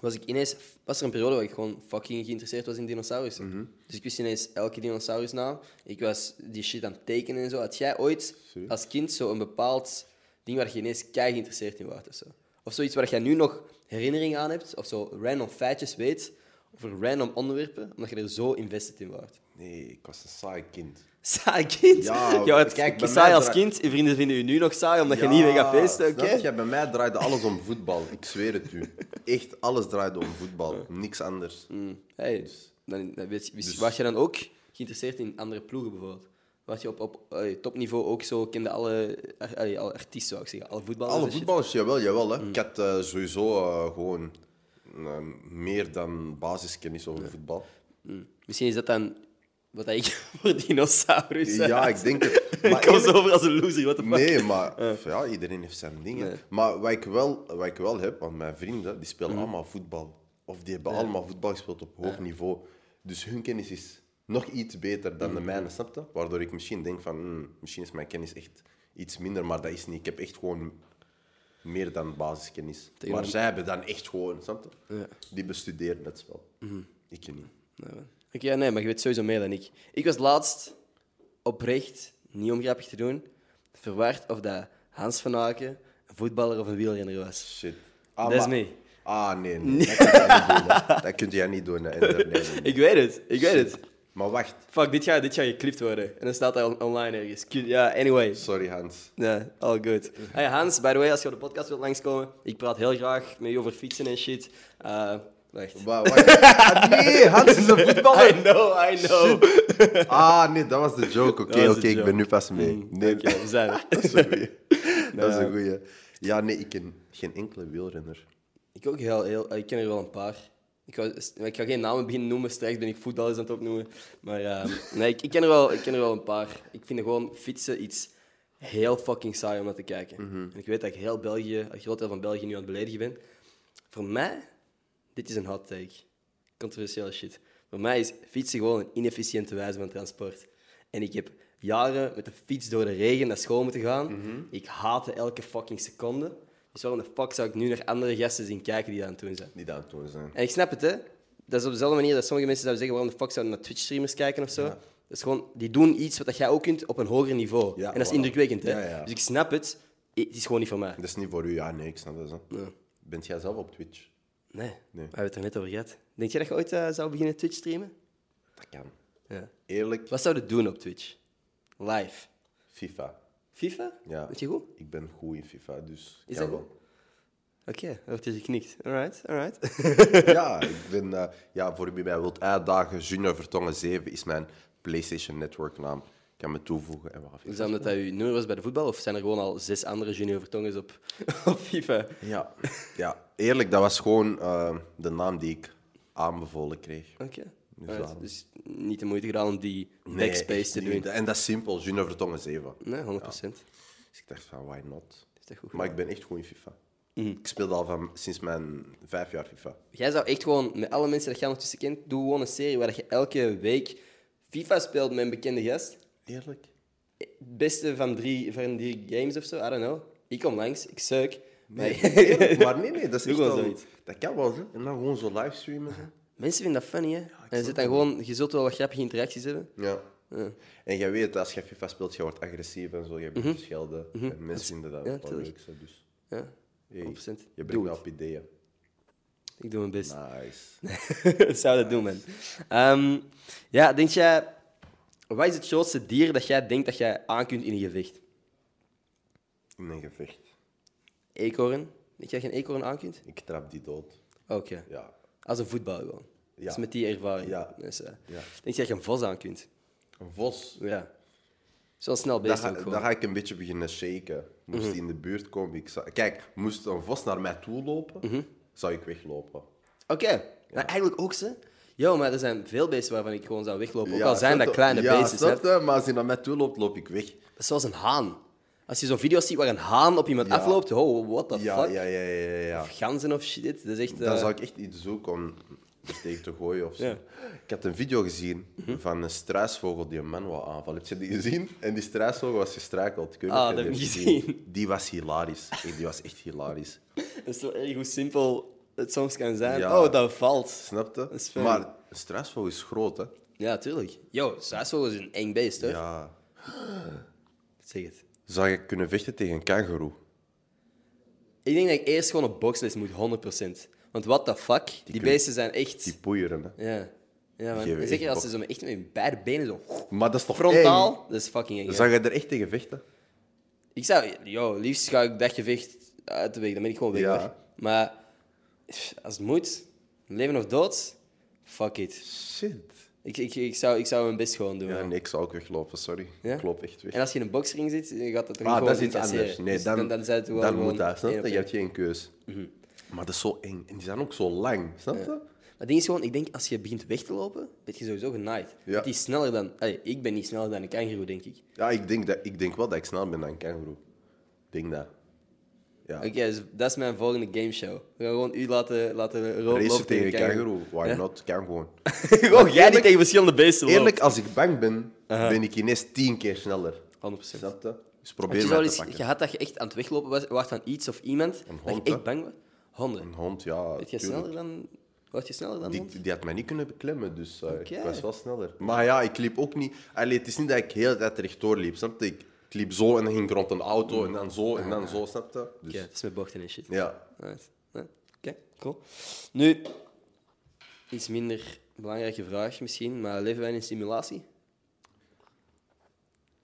S1: was ik ineens... Was er een periode waar ik gewoon fucking geïnteresseerd was in dinosaurussen.
S2: Mhm.
S1: Dus ik wist ineens elke dinosaurus na. Ik was die shit aan het tekenen en zo. Had jij ooit als kind zo een bepaald ding waar je ineens kei geïnteresseerd in was? Of, zo? of zoiets waar jij nu nog herinnering aan hebt? Of zo random feitjes weet over random onderwerpen, omdat je er zo invested in was?
S2: Nee, ik was een saai kind.
S1: Saai kind.
S2: Ja, (laughs)
S1: Ja, het,
S2: kijk,
S1: saai als kind. Je vrienden vinden je nu nog saai omdat je niet meer gaat feesten, oké?
S2: je? Bij mij draaide alles om voetbal. Ik zweer het u. Echt, alles draaide om voetbal. Niks anders.
S1: Mm. Hey, dan, dan weet je,
S2: Dus-
S1: was je dan ook geïnteresseerd in andere ploegen bijvoorbeeld? Was je op, op topniveau ook zo, kende alle, alle artiesten, zou ik zeggen, alle voetballers?
S2: Alle
S1: shit?
S2: voetballers, jawel, jawel.
S1: Mm.
S2: Hè. Ik had eh, sowieso eh, gewoon eh, meer dan basiskennis over voetbal.
S1: Mm. Misschien is dat dan wat ik (laughs) voor dinosaurus
S2: Ja, ik denk het. (laughs)
S1: ik
S2: Maar
S1: kom
S2: eerlijk-
S1: zo over als een loser, the fuck?
S2: Nee, maar ja, iedereen heeft zijn dingen.
S1: Nee.
S2: Maar wat ik, wel, wat ik wel heb, want mijn vrienden die spelen
S1: Mhm.
S2: allemaal voetbal. Of die hebben allemaal voetbal gespeeld op hoog niveau. Dus hun kennis is nog iets beter dan de
S1: Mhm.
S2: mijne, snap je? Waardoor ik misschien denk van, hmm, misschien is mijn kennis echt iets minder, maar dat is niet. Ik heb echt gewoon meer dan basiskennis.
S1: Tegen
S2: Maar
S1: een-
S2: zij hebben dan echt gewoon, snap je?
S1: Ja.
S2: Die bestuderen het spel.
S1: Mhm.
S2: Ik niet.
S1: Oké, ja, nee, maar je weet sowieso meer dan ik. Ik was laatst oprecht, niet om grappig te doen, verward of dat Hans van Aken een voetballer of een wielrenner was.
S2: Shit. Ah,
S1: Dat is
S2: maar-
S1: me.
S2: Ah, nee, nee. (laughs) Dat kun jij niet doen. Dat kun jij niet doen. nee, nee.
S1: Ik weet het, ik weet het.
S2: Maar wacht.
S1: Fuck, dit gaat, dit gaat geklipt worden. En dan staat on- online ergens. Ja, anyway.
S2: Sorry, Hans.
S1: Ja, all good. Hey, Hans, by the way, als je op de podcast wilt langskomen, ik praat heel graag met je over fietsen en shit. Eh wacht.
S2: Wa- wacht. Ah, (laughs) nee, Hans is een (laughs) voetballer.
S1: I know, I know.
S2: Ah, nee, dat was de joke. Oké, oké, ik ben nu pas mee.
S1: Mm,
S2: Nee,
S1: we zijn er. (laughs)
S2: dat is een goeie. Dat is
S1: Ja.
S2: een goeie. Ja, nee, ik ken geen enkele wielrenner.
S1: Ik ook heel, heel, ik ken er wel een paar. Ik ga, ik ga geen namen beginnen noemen, straks ben ik voetballers aan het opnoemen. Maar ja, nee, ik, ik, ken er wel, ik ken er wel een paar. Ik vind gewoon fietsen iets heel fucking saai om naar te kijken. En ik weet dat ik heel België, een groot deel van België nu aan het beledigen ben. Voor mij, dit is een hot take. Controversiële shit. Voor mij is fietsen gewoon een inefficiënte wijze van transport. En ik heb jaren met de fiets door de regen naar school moeten gaan. Ik haatte elke fucking seconde. Dus waarom de fuck zou ik nu naar andere gasten zien kijken die dat aan het doen zijn?
S2: Die dat toen zijn.
S1: En ik snap het, hè. Dat is op dezelfde manier dat sommige mensen zouden zeggen waarom de fuck zouden naar Twitch-streamers kijken of zo. Dat is gewoon, die doen iets wat jij ook kunt op een hoger niveau.
S2: Ja,
S1: en dat is indrukwekkend, hè.
S2: Ja.
S1: Dus ik snap het. Het is gewoon niet voor mij.
S2: Dat is niet voor u. Ja, nee, ik snap dat zo. Bent jij zelf op Twitch?
S1: Nee,
S2: Nee.
S1: we hebben het er net over gehad. Denk je dat je ooit eh, zou beginnen Twitch-streamen?
S2: Dat kan.
S1: Ja.
S2: Eerlijk,
S1: Wat zou je doen op Twitch? Live.
S2: FIFA.
S1: FIFA?
S2: Ja.
S1: Weet je goed?
S2: Ik ben goed in FIFA, dus
S1: Is dat
S2: wel.
S1: Oké, er wordt hier geknikt. Alright, alright. (laughs)
S2: ja, ik ben, eh, ja, voor wie mij wilt uitdagen, Junior Vertongen 7 is mijn PlayStation Network naam. Ik kan me toevoegen. En
S1: Is dat omdat dat je nummer was bij de voetbal? Of zijn er gewoon al zes andere junior vertongens op, (laughs) op FIFA?
S2: Ja. ja, eerlijk, dat was gewoon eh, de naam die ik aanbevolen kreeg.
S1: Oké.
S2: Dus
S1: Alright,
S2: daarom.
S1: Dus niet de moeite gedaan om die backspace te
S2: niet.
S1: doen?
S2: En dat is simpel, Junior Vertongen 7.
S1: Nee, 100 procent.
S2: Dus ik dacht van, why not?
S1: Is dat goed
S2: Maar ik ben echt goed in FIFA.
S1: Mhm.
S2: Ik speelde al van, sinds mijn vijf jaar FIFA.
S1: Jij zou echt gewoon, met alle mensen dat jij ondertussen kent, doe gewoon een serie waar je elke week FIFA speelt met een bekende gast.
S2: Eerlijk?
S1: Het beste van drie, van drie games of zo, I don't know. Ik kom langs, ik suik.
S2: Nee, (laughs)
S1: Maar-
S2: nee, nee, dat is echt wel...
S1: zoiets.
S2: Dat kan wel, hè. En dan gewoon zo livestreamen.
S1: Mensen vinden dat funny, hè? en je, zit dan gewoon, je zult wel wat grappige interacties hebben.
S2: Ja.
S1: Ja.
S2: En jij weet, als je FIFA speelt, je wordt agressief en zo. Je begint te schelden. En mensen vinden dat
S1: Mhm. ja,
S2: wel leuk. zo, Dus,
S1: Ja,
S2: hey,
S1: 100%.
S2: je brengt me
S1: het.
S2: op ideeën.
S1: ik doe mijn best.
S2: Nice.
S1: Ik (laughs) zou dat doen, man. Ehm, ja, denk jij... Wat is het grootste dier dat jij denkt dat jij aan kunt in een gevecht?
S2: In een gevecht.
S1: Eekhoorn? Denk jij dat je een eekhoorn aan kunt?
S2: Ik trap die dood.
S1: Oké.
S2: Ja.
S1: Als een voetbal gewoon.
S2: Ja.
S1: Dus met die ervaring.
S2: Ja.
S1: Dus, eh,
S2: Ja.
S1: Denk je dat je een vos aan kunt?
S2: Een vos.
S1: Ja. Zo snel
S2: Dan
S1: beest
S2: ga,
S1: ook
S2: dan
S1: gewoon.
S2: ga ik een beetje beginnen shaken. Moest die in de buurt komen, ik zou... Kijk, moest een vos naar mij toe lopen,
S1: Mhm.
S2: zou ik weglopen.
S1: Oké. Maar eigenlijk ook ze. Jo, maar er zijn veel beesten waarvan ik gewoon zou weglopen. Ook
S2: Ja,
S1: al zijn dat kleine
S2: ja,
S1: je?
S2: je? Maar als hij naar mij toe loopt, loop ik weg.
S1: Dat is zoals een haan. Als je zo'n video ziet waar een haan op iemand
S2: Ja.
S1: afloopt, oh, what the
S2: Ja,
S1: fuck?
S2: ja, ja, ja, ja. ja.
S1: Of ganzen of shit. Dat is echt...
S2: Dan
S1: eh,
S2: zou ik echt iets zoeken om tegen te gooien of zo.
S1: Ja.
S2: Ik had een video gezien van een struisvogel die een man wou aanvallen. Heb je die gezien? En die struisvogel was. Ik niet
S1: Ah, dat heb ik gezien.
S2: Die was hilarisch. Die was echt hilarisch. (laughs)
S1: Het is zo erg hoe simpel het soms kan zijn.
S2: Ja.
S1: Oh, dat valt.
S2: Snap je?
S1: is fijn.
S2: Maar een struisvogel is groot, hè?
S1: Ja, tuurlijk. Yo, struisvogel is een eng beest, hè?
S2: Ja. (gasps)
S1: Zeg het.
S2: Zou je kunnen vechten tegen een kangoeroe?
S1: Ik denk dat ik eerst gewoon op boxles moet, 100%. Want what the fuck? Die,
S2: kunnen-
S1: beesten zijn echt...
S2: Die poeieren, hè?
S1: Ja. Ja, man.
S2: geven
S1: Zeker
S2: echt
S1: als ze zo met, echt met hun beide benen zo
S2: Maar dat is toch
S1: frontaal. Dat is fucking eng.
S2: eng?
S1: ja.
S2: Zou je er echt tegen vechten?
S1: Ik zou... Yo, liefst ga ik dat gevecht uit de weg. Dan ben ik gewoon weg.
S2: Ja.
S1: hoor. Maar als het moet, leven of dood, fuck it.
S2: Shit.
S1: Ik, ik, ik, zou, ik zou mijn best gewoon doen.
S2: Ja,
S1: man.
S2: nee, ik zou ook weglopen, sorry.
S1: Ja?
S2: Ik loop echt weg.
S1: En als je in een boxring zit, gaat dat toch
S2: Ah,
S1: gewoon
S2: dat is iets
S1: incasseren.
S2: anders. Nee,
S1: Dus
S2: dan,
S1: dan, dan, zijn het gewoon
S2: moet dat, snap je? Je hebt geen keus. Maar dat is zo eng. En die zijn ook zo lang, snap je?
S1: Maar het ding is gewoon, ik denk, als je begint weg te lopen, ben je sowieso genaaid.
S2: Ja.
S1: Die is sneller dan... Allee, ik ben niet sneller dan een kangaroo, denk ik.
S2: Ja, ik denk, dat, ik denk wel dat ik snel ben dan een kangaroo. Ik denk dat. Ja.
S1: Oké, dus dat is mijn volgende gameshow. We gaan gewoon u laten, laten
S2: Racen
S1: lopen
S2: tegen een
S1: kangaroo.
S2: why
S1: Ja?
S2: not? Kan gewoon. (laughs)
S1: gewoon jij die tegen verschillende beesten loopt.
S2: Eerlijk, als ik bang ben, ben ik ineens tien keer sneller.
S1: 100%.
S2: Snap je? Dus probeer
S1: je
S2: te pakken.
S1: gehad dat je echt aan het weglopen was, was van iets of iemand, dat je echt bang was? Honden.
S2: Een hond, ja.
S1: Weet je sneller dan... Word je sneller dan een hond?
S2: Die, die had mij niet kunnen beklimmen, dus
S1: Oké.
S2: ik was wel sneller. Maar ja, ik liep ook niet... Allee, het is niet dat ik de hele tijd rechtdoor liep, snap je? Ik, ik liep zo en dan ging ik rond een auto en dan zo en dan zo, snap je? Dus,
S1: is met bochten en shit.
S2: Ja,
S1: Oké, cool. Nu, iets minder belangrijke vraag misschien, maar leven wij in een simulatie?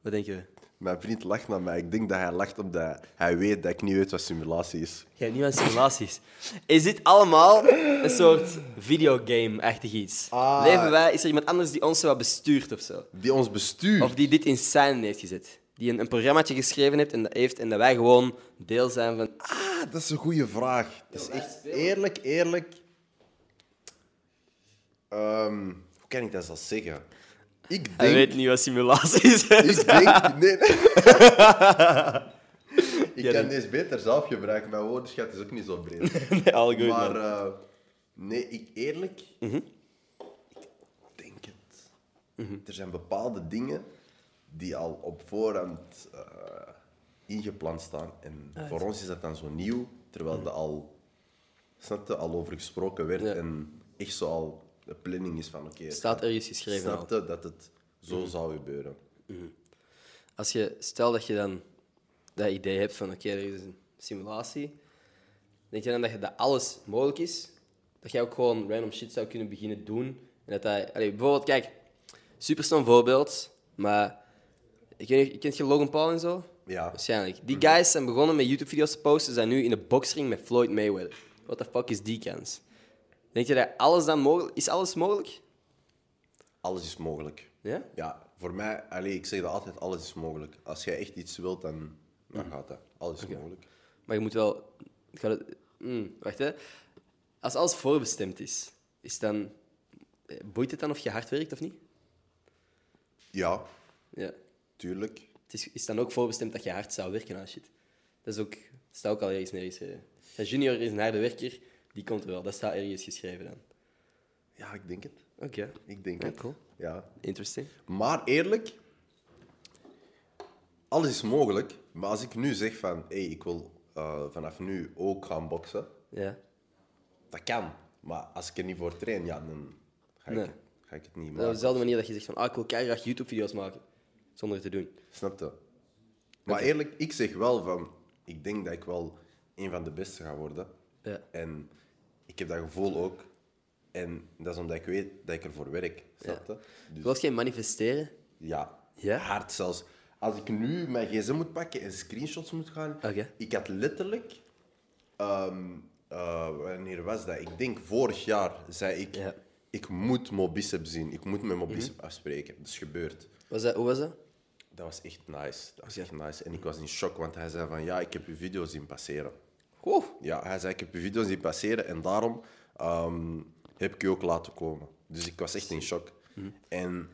S1: Wat denk je?
S2: Mijn vriend lacht naar mij. Ik denk dat hij lacht omdat hij weet dat ik niet weet wat simulatie is.
S1: Hebt niet aan simulaties. Is dit allemaal een soort videogame-achtig iets?
S2: Ah.
S1: Leven wij, is er iemand anders die ons wat bestuurt of zo?
S2: Die ons bestuurt.
S1: Of die dit in scène heeft gezet? Die een, een programmaatje geschreven heeft en, dat heeft en dat wij gewoon deel zijn van...
S2: Ah, dat is een goede vraag. Dat is echt eerlijk, eerlijk. Ehm, hoe kan ik dat zo zeggen? Ik
S1: Hij
S2: denk.
S1: weet niet wat simulaties zijn.
S2: Ik denk. Nee, nee. (laughs) ik
S1: Ja,
S2: kan deze beter zelf gebruiken. Mijn woordenschat is ook niet zo breed. (laughs)
S1: Nee, all good,
S2: maar eh, nee, ik eerlijk. Ik denk het. Er zijn bepaalde dingen die al op voorhand eh, ingepland staan. En voor ons is dat dan zo nieuw, terwijl er al, snap je, al over gesproken werd
S1: Ja.
S2: en echt zo al de planning is van oké,
S1: Het staat ergens geschreven al.
S2: snap je dat het zo zou gebeuren.
S1: Als je, stel dat je dan dat idee hebt van oké, er is een simulatie, denk je dan dat, je, dat alles mogelijk is? Dat jij ook gewoon random shit zou kunnen beginnen doen? En dat dat, allee, bijvoorbeeld, kijk, super snel voorbeeld, maar ik weet niet, kent je Logan Paul en zo?
S2: Ja.
S1: Waarschijnlijk. Die guys zijn begonnen met YouTube-video's te posten, zijn nu in de boxring met Floyd Mayweather. What the fuck is die kans? Denk je dat alles dan mogelijk is? Alles mogelijk?
S2: Alles is mogelijk.
S1: Ja?
S2: Ja, voor mij, allee, ik zeg dat altijd, alles is mogelijk. Als jij echt iets wilt, dan, dan gaat dat. Alles is mogelijk.
S1: Maar je moet wel. het- mm, wacht hè. Als alles voorbestemd is, is dan. eh, Boeit het dan of je hard werkt of niet?
S2: Ja,
S1: Ja.
S2: tuurlijk.
S1: Het is, is dan ook voorbestemd dat je hard zou werken aan shit. Dat is ook, staat ook al ergens nergens. eh. Junior is een harde werker, die komt er wel. Dat staat ergens geschreven dan.
S2: Ja, ik denk het.
S1: Oké,
S2: Ik denk
S1: Ja,
S2: het.
S1: cool.
S2: Ja.
S1: interesting.
S2: Maar eerlijk, alles is mogelijk. Maar als ik nu zeg van, hé, ik wil eh, vanaf nu ook gaan boksen,
S1: Ja.
S2: dat kan. Maar als ik er niet voor train, ja, dan ga ik,
S1: Nee.
S2: ga ik het niet
S1: Op
S2: maken.
S1: dezelfde manier dat je zegt van, ah, ik wil keihard YouTube-video's maken. Zonder het te doen.
S2: Snap je? Maar eerlijk, ik zeg wel van, ik denk dat ik wel een van de beste ga worden.
S1: Ja.
S2: En ik heb dat gevoel ook. En dat is omdat ik weet dat ik ervoor werk. Snap je? Dus
S1: jij manifesteren?
S2: ja,
S1: Ja?
S2: hard zelfs. Als ik nu mijn gsm moet pakken en screenshots moet gaan...
S1: Oké.
S2: Ik had letterlijk... ehm, eh, wanneer was dat? Ik denk vorig jaar zei ik...
S1: Ja.
S2: Ik moet Mobicep zien. Ik moet met Mobicep afspreken. Dat is gebeurd.
S1: Was dat, hoe was dat?
S2: Dat was echt nice. Dat was echt nice. En ik was in shock, want hij zei van... Ja, ik heb je video zien passeren. Ja, hij zei, ik heb je video zien passeren en daarom ehm, heb ik je ook laten komen. Dus ik was echt in shock. En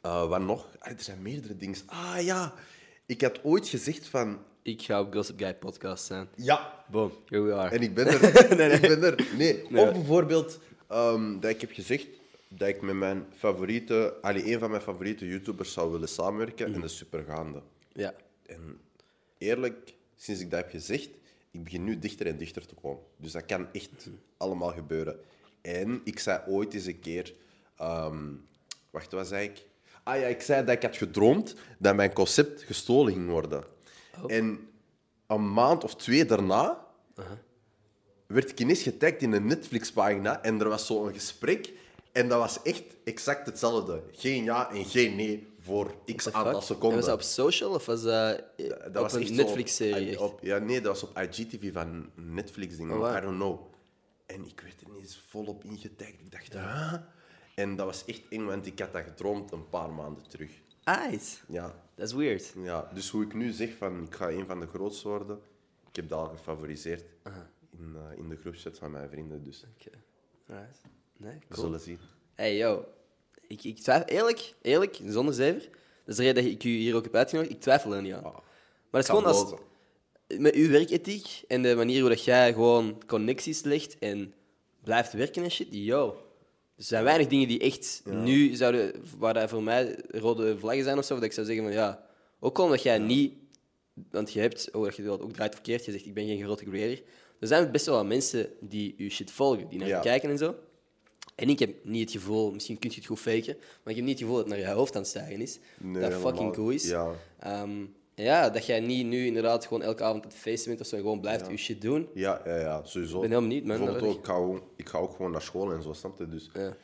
S2: eh, wat nog? Ah, er zijn meerdere dingen. Ah ja, ik had ooit gezegd van...
S1: Ik ga op Gossip Guy podcast zijn.
S2: Ja,
S1: Boom, here we are.
S2: en ik ben er. (laughs) Ik ben er. Nee, of bijvoorbeeld ehm, dat ik heb gezegd dat ik met mijn favoriete... Allee, een van mijn favoriete YouTubers zou willen samenwerken. En dat is supergaande.
S1: Ja.
S2: En eerlijk, sinds ik dat heb gezegd, ik begin nu dichter en dichter te komen. Dus dat kan echt allemaal gebeuren. En ik zei ooit eens een keer... ehm, wacht, wat zei ik? Ah ja, ik zei dat ik had gedroomd dat mijn concept gestolen ging worden. En een maand of twee daarna werd ik ineens getagd in een Netflix-pagina en er was zo'n gesprek en dat was echt exact hetzelfde. Geen ja en geen nee voor x aantal
S1: En
S2: seconden.
S1: was dat op social of was dat, eh,
S2: Dat
S1: op
S2: was
S1: een Netflix-serie?
S2: op- Ja, nee, dat was op IGTV van Netflix dingen.
S1: Oh, wow.
S2: I don't know. En ik werd er ineens volop ingetagd. Ik dacht, huh? En dat was echt eng, want ik had dat gedroomd een paar maanden terug.
S1: Nice.
S2: Ja,
S1: Dat is weird.
S2: ja. Dus hoe ik nu zeg van ik ga een van de grootste worden, ik heb dat al gefavoriseerd in, eh, in de groepchat van mijn vrienden. Dus
S1: Oké. Alright. Nee,
S2: we zullen zien.
S1: Hey, yo. Ik, ik twijfel, eerlijk, eerlijk, zonder zever. Dat is de reden dat ik u hier ook heb uitgenodigd. Ik twijfel er niet aan.
S2: Ah,
S1: maar het is gewoon als,
S2: lozen.
S1: met uw werkethiek en de manier hoe dat jij gewoon connecties legt en blijft werken en shit, yo. Er zijn weinig dingen die echt nu zouden, waar dat voor mij rode vlaggen zijn of zo, dat ik zou zeggen van ja, ook omdat jij niet, want je hebt, oh, dat je dat ook draait verkeerd, je zegt ik ben geen grote creator. Er zijn best wel wat mensen die je shit volgen, die naar je
S2: Ja.
S1: kijken en zo. En ik heb niet het gevoel, misschien kun je het goed faken, maar ik heb niet het gevoel dat het naar je hoofd aan het stijgen is.
S2: Nee,
S1: dat
S2: helemaal.
S1: fucking cool is.
S2: Ja.
S1: Ehm, ja, dat jij niet nu inderdaad gewoon elke avond op het feesten bent of zo gewoon blijft je shit doen.
S2: Ja, ja, ja, sowieso.
S1: Ik ben heel benieuwd, man.
S2: Bijvoorbeeld
S1: Dat
S2: ook, ik ga, gewoon- ik ga ook gewoon naar school en zo, snap je? Dus
S1: Ja.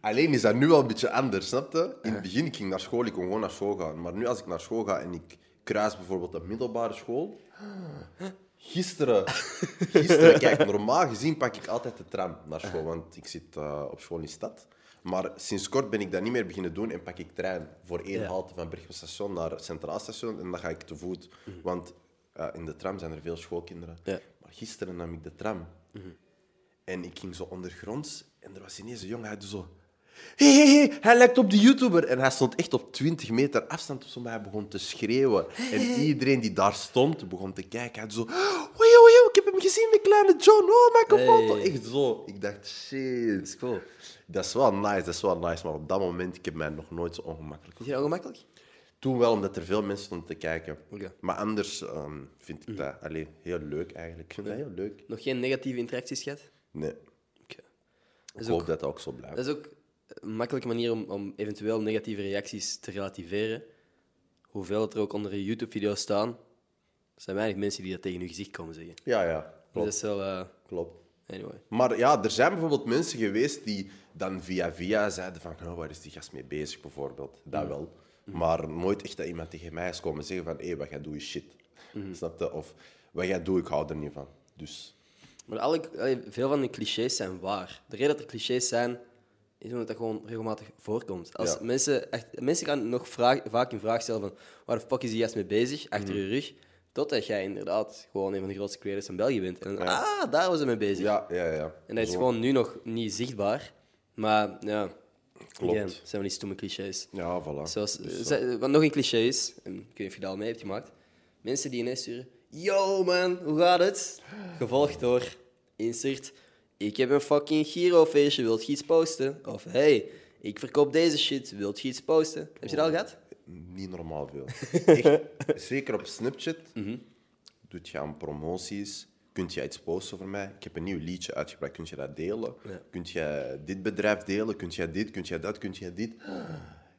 S2: Alleen is dat nu wel een beetje anders, snap je? In het begin ik ging naar school, ik kon gewoon naar school gaan. Maar nu als ik naar school ga en ik kruis bijvoorbeeld een middelbare school... Gisteren, gisteren, kijk, normaal gezien pak ik altijd de tram naar school, want ik zit eh, op school in de stad. Maar sinds kort ben ik dat niet meer beginnen doen en pak ik trein voor één
S1: Ja.
S2: halte van Bergweststation naar Centraal Station en dan ga ik te voet. Want eh, in de tram zijn er veel schoolkinderen.
S1: Ja.
S2: Maar gisteren nam ik de tram en ik ging zo ondergronds en er was ineens een jongen, hij zo... Hé, hé, hé, hij lijkt op die YouTuber. En hij stond echt op 20 meter afstand hij begon te schreeuwen. En iedereen die daar stond, begon te kijken. Hij zo... Oei, oei, oei, ik heb hem gezien met kleine John. Oh, maak een foto. Echt zo. Ik dacht, shit.
S1: is cool.
S2: Dat is wel nice, dat is wel nice. Maar op dat moment, ik heb mij nog nooit zo ongemakkelijk
S1: Vind je ongemakkelijk?
S2: Toen wel, omdat er veel mensen stonden te kijken. Maar anders ehm, vind ik dat allee, heel leuk eigenlijk. Ik vind dat heel leuk.
S1: Nog geen negatieve interacties gehad?
S2: Nee, ik
S1: is
S2: hoop
S1: ook-
S2: dat dat ook zo blijft.
S1: Dat is ook een makkelijke manier om, om eventueel negatieve reacties te relativeren. Hoeveel het er ook onder je YouTube-video's staan, er zijn weinig mensen die dat tegen je gezicht komen zeggen.
S2: Ja, ja,
S1: Dus
S2: klopt.
S1: dat is wel... eh,
S2: klopt.
S1: anyway.
S2: Maar ja, er zijn bijvoorbeeld mensen geweest die dan via via zeiden van oh, waar is die gast mee bezig, bijvoorbeeld. Dat wel. Maar nooit echt dat iemand tegen mij is komen zeggen van hé, wat jij doet is shit. Snap je? Of wat jij doet, ik hou er niet van. Dus
S1: Maar alle, veel van die clichés zijn waar. De reden dat er clichés zijn, is omdat dat gewoon regelmatig voorkomt. Als
S2: Ja.
S1: mensen, echt, mensen gaan nog vraag, vaak in vraag stellen van waar de fuck is die gast mee bezig, achter je rug, totdat jij inderdaad gewoon een van de grootste creators van België bent. En dan, ah, daar was hij mee bezig.
S2: ja, ja, ja.
S1: En dat is
S2: Zo.
S1: gewoon nu nog niet zichtbaar. Maar ja,
S2: Klopt.
S1: again, zijn van die stomme clichés.
S2: Ja, voilà.
S1: Zoals,
S2: Dus, eh,
S1: wat nog een cliché is, en ik weet niet of je dat al mee hebt gemaakt, mensen die ineens sturen, yo man, hoe gaat het? Gevolgd door, insert, ik heb een fucking Giro-feestje, wilt je iets posten? Of hey, ik verkoop deze shit, wilt je iets posten? Heb je dat al gehad?
S2: Niet normaal veel. (laughs) Echt, zeker op Snapchat
S1: Mhm.
S2: doet je aan promoties. Kunt je iets posten voor mij? Ik heb een nieuw liedje uitgebracht. Kunt je dat delen?
S1: Ja.
S2: Kunt je dit bedrijf delen? Kunt je dit? Kunt je dat? Kunt je dit?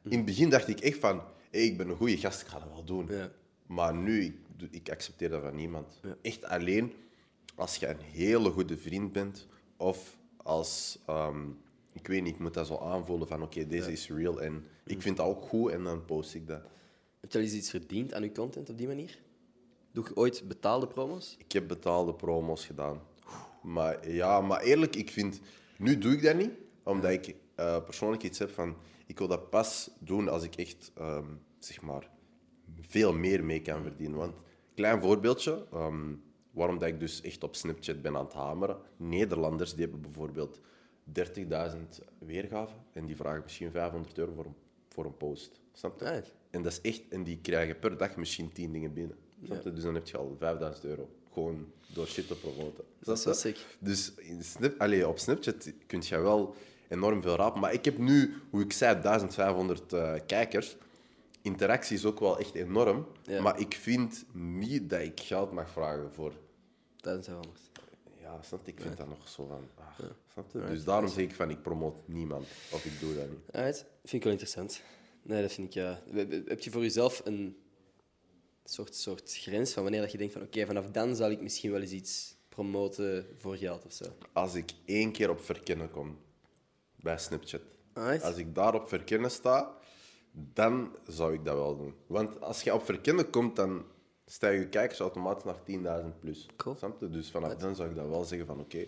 S2: In het begin dacht ik echt van, hey, ik ben een goede gast, ik ga dat wel doen.
S1: Ja.
S2: Maar nu, ik, doe- ik accepteer dat van niemand. Echt alleen als je een hele goede vriend bent of als, ehm, ik weet niet, ik moet dat zo aanvoelen van, oké, deze is real en ik vind dat ook goed en dan post ik dat.
S1: Heb je al eens iets verdiend aan je content op die manier? Doe je ooit betaalde promos?
S2: Ik heb betaalde promos gedaan. Maar ja, maar eerlijk, ik vind... Nu doe ik dat niet, omdat ik eh, persoonlijk iets heb van... Ik wil dat pas doen als ik echt, ehm, zeg maar, veel meer mee kan verdienen. Want, klein voorbeeldje, ehm, waarom dat ik dus echt op Snapchat ben aan het hameren. Nederlanders, die hebben bijvoorbeeld 30.000 weergaven en die vragen misschien 500 euro voor een, voor een post. Snap je? En dat is echt... En die krijgen per dag misschien 10 dingen binnen. Snap je? Dus dan heb je al 5000 euro. Gewoon door shit te promoten.
S1: Dat is sick.
S2: Dus in Snap, allee, op Snapchat kun je wel enorm veel rapen. Maar ik heb nu, hoe ik zei, 1500 eh, kijkers. Interactie is ook wel echt enorm.
S1: Ja.
S2: Maar ik vind niet dat ik geld mag vragen voor...
S1: Wel anders.
S2: Ja, snap? Ik vind dat nog zo van... snap je? Dus daarom zeg ik van, ik promoot niemand. Of ik doe dat niet.
S1: Alright, vind ik wel interessant. Nee, dat vind ik ja. Heb je voor jezelf een soort, soort grens van wanneer dat je denkt van oké, vanaf dan zal ik misschien wel eens iets promoten voor geld of zo?
S2: Als ik één keer op verkennen kom bij Snapchat, als ik daar op verkennen sta, dan zou ik dat wel doen. Want als je op verkennen komt, dan stijgen je kijkers automatisch naar 10.000 plus.
S1: Cool.
S2: Snap je? Dus vanaf dan zou ik dat wel zeggen van oké.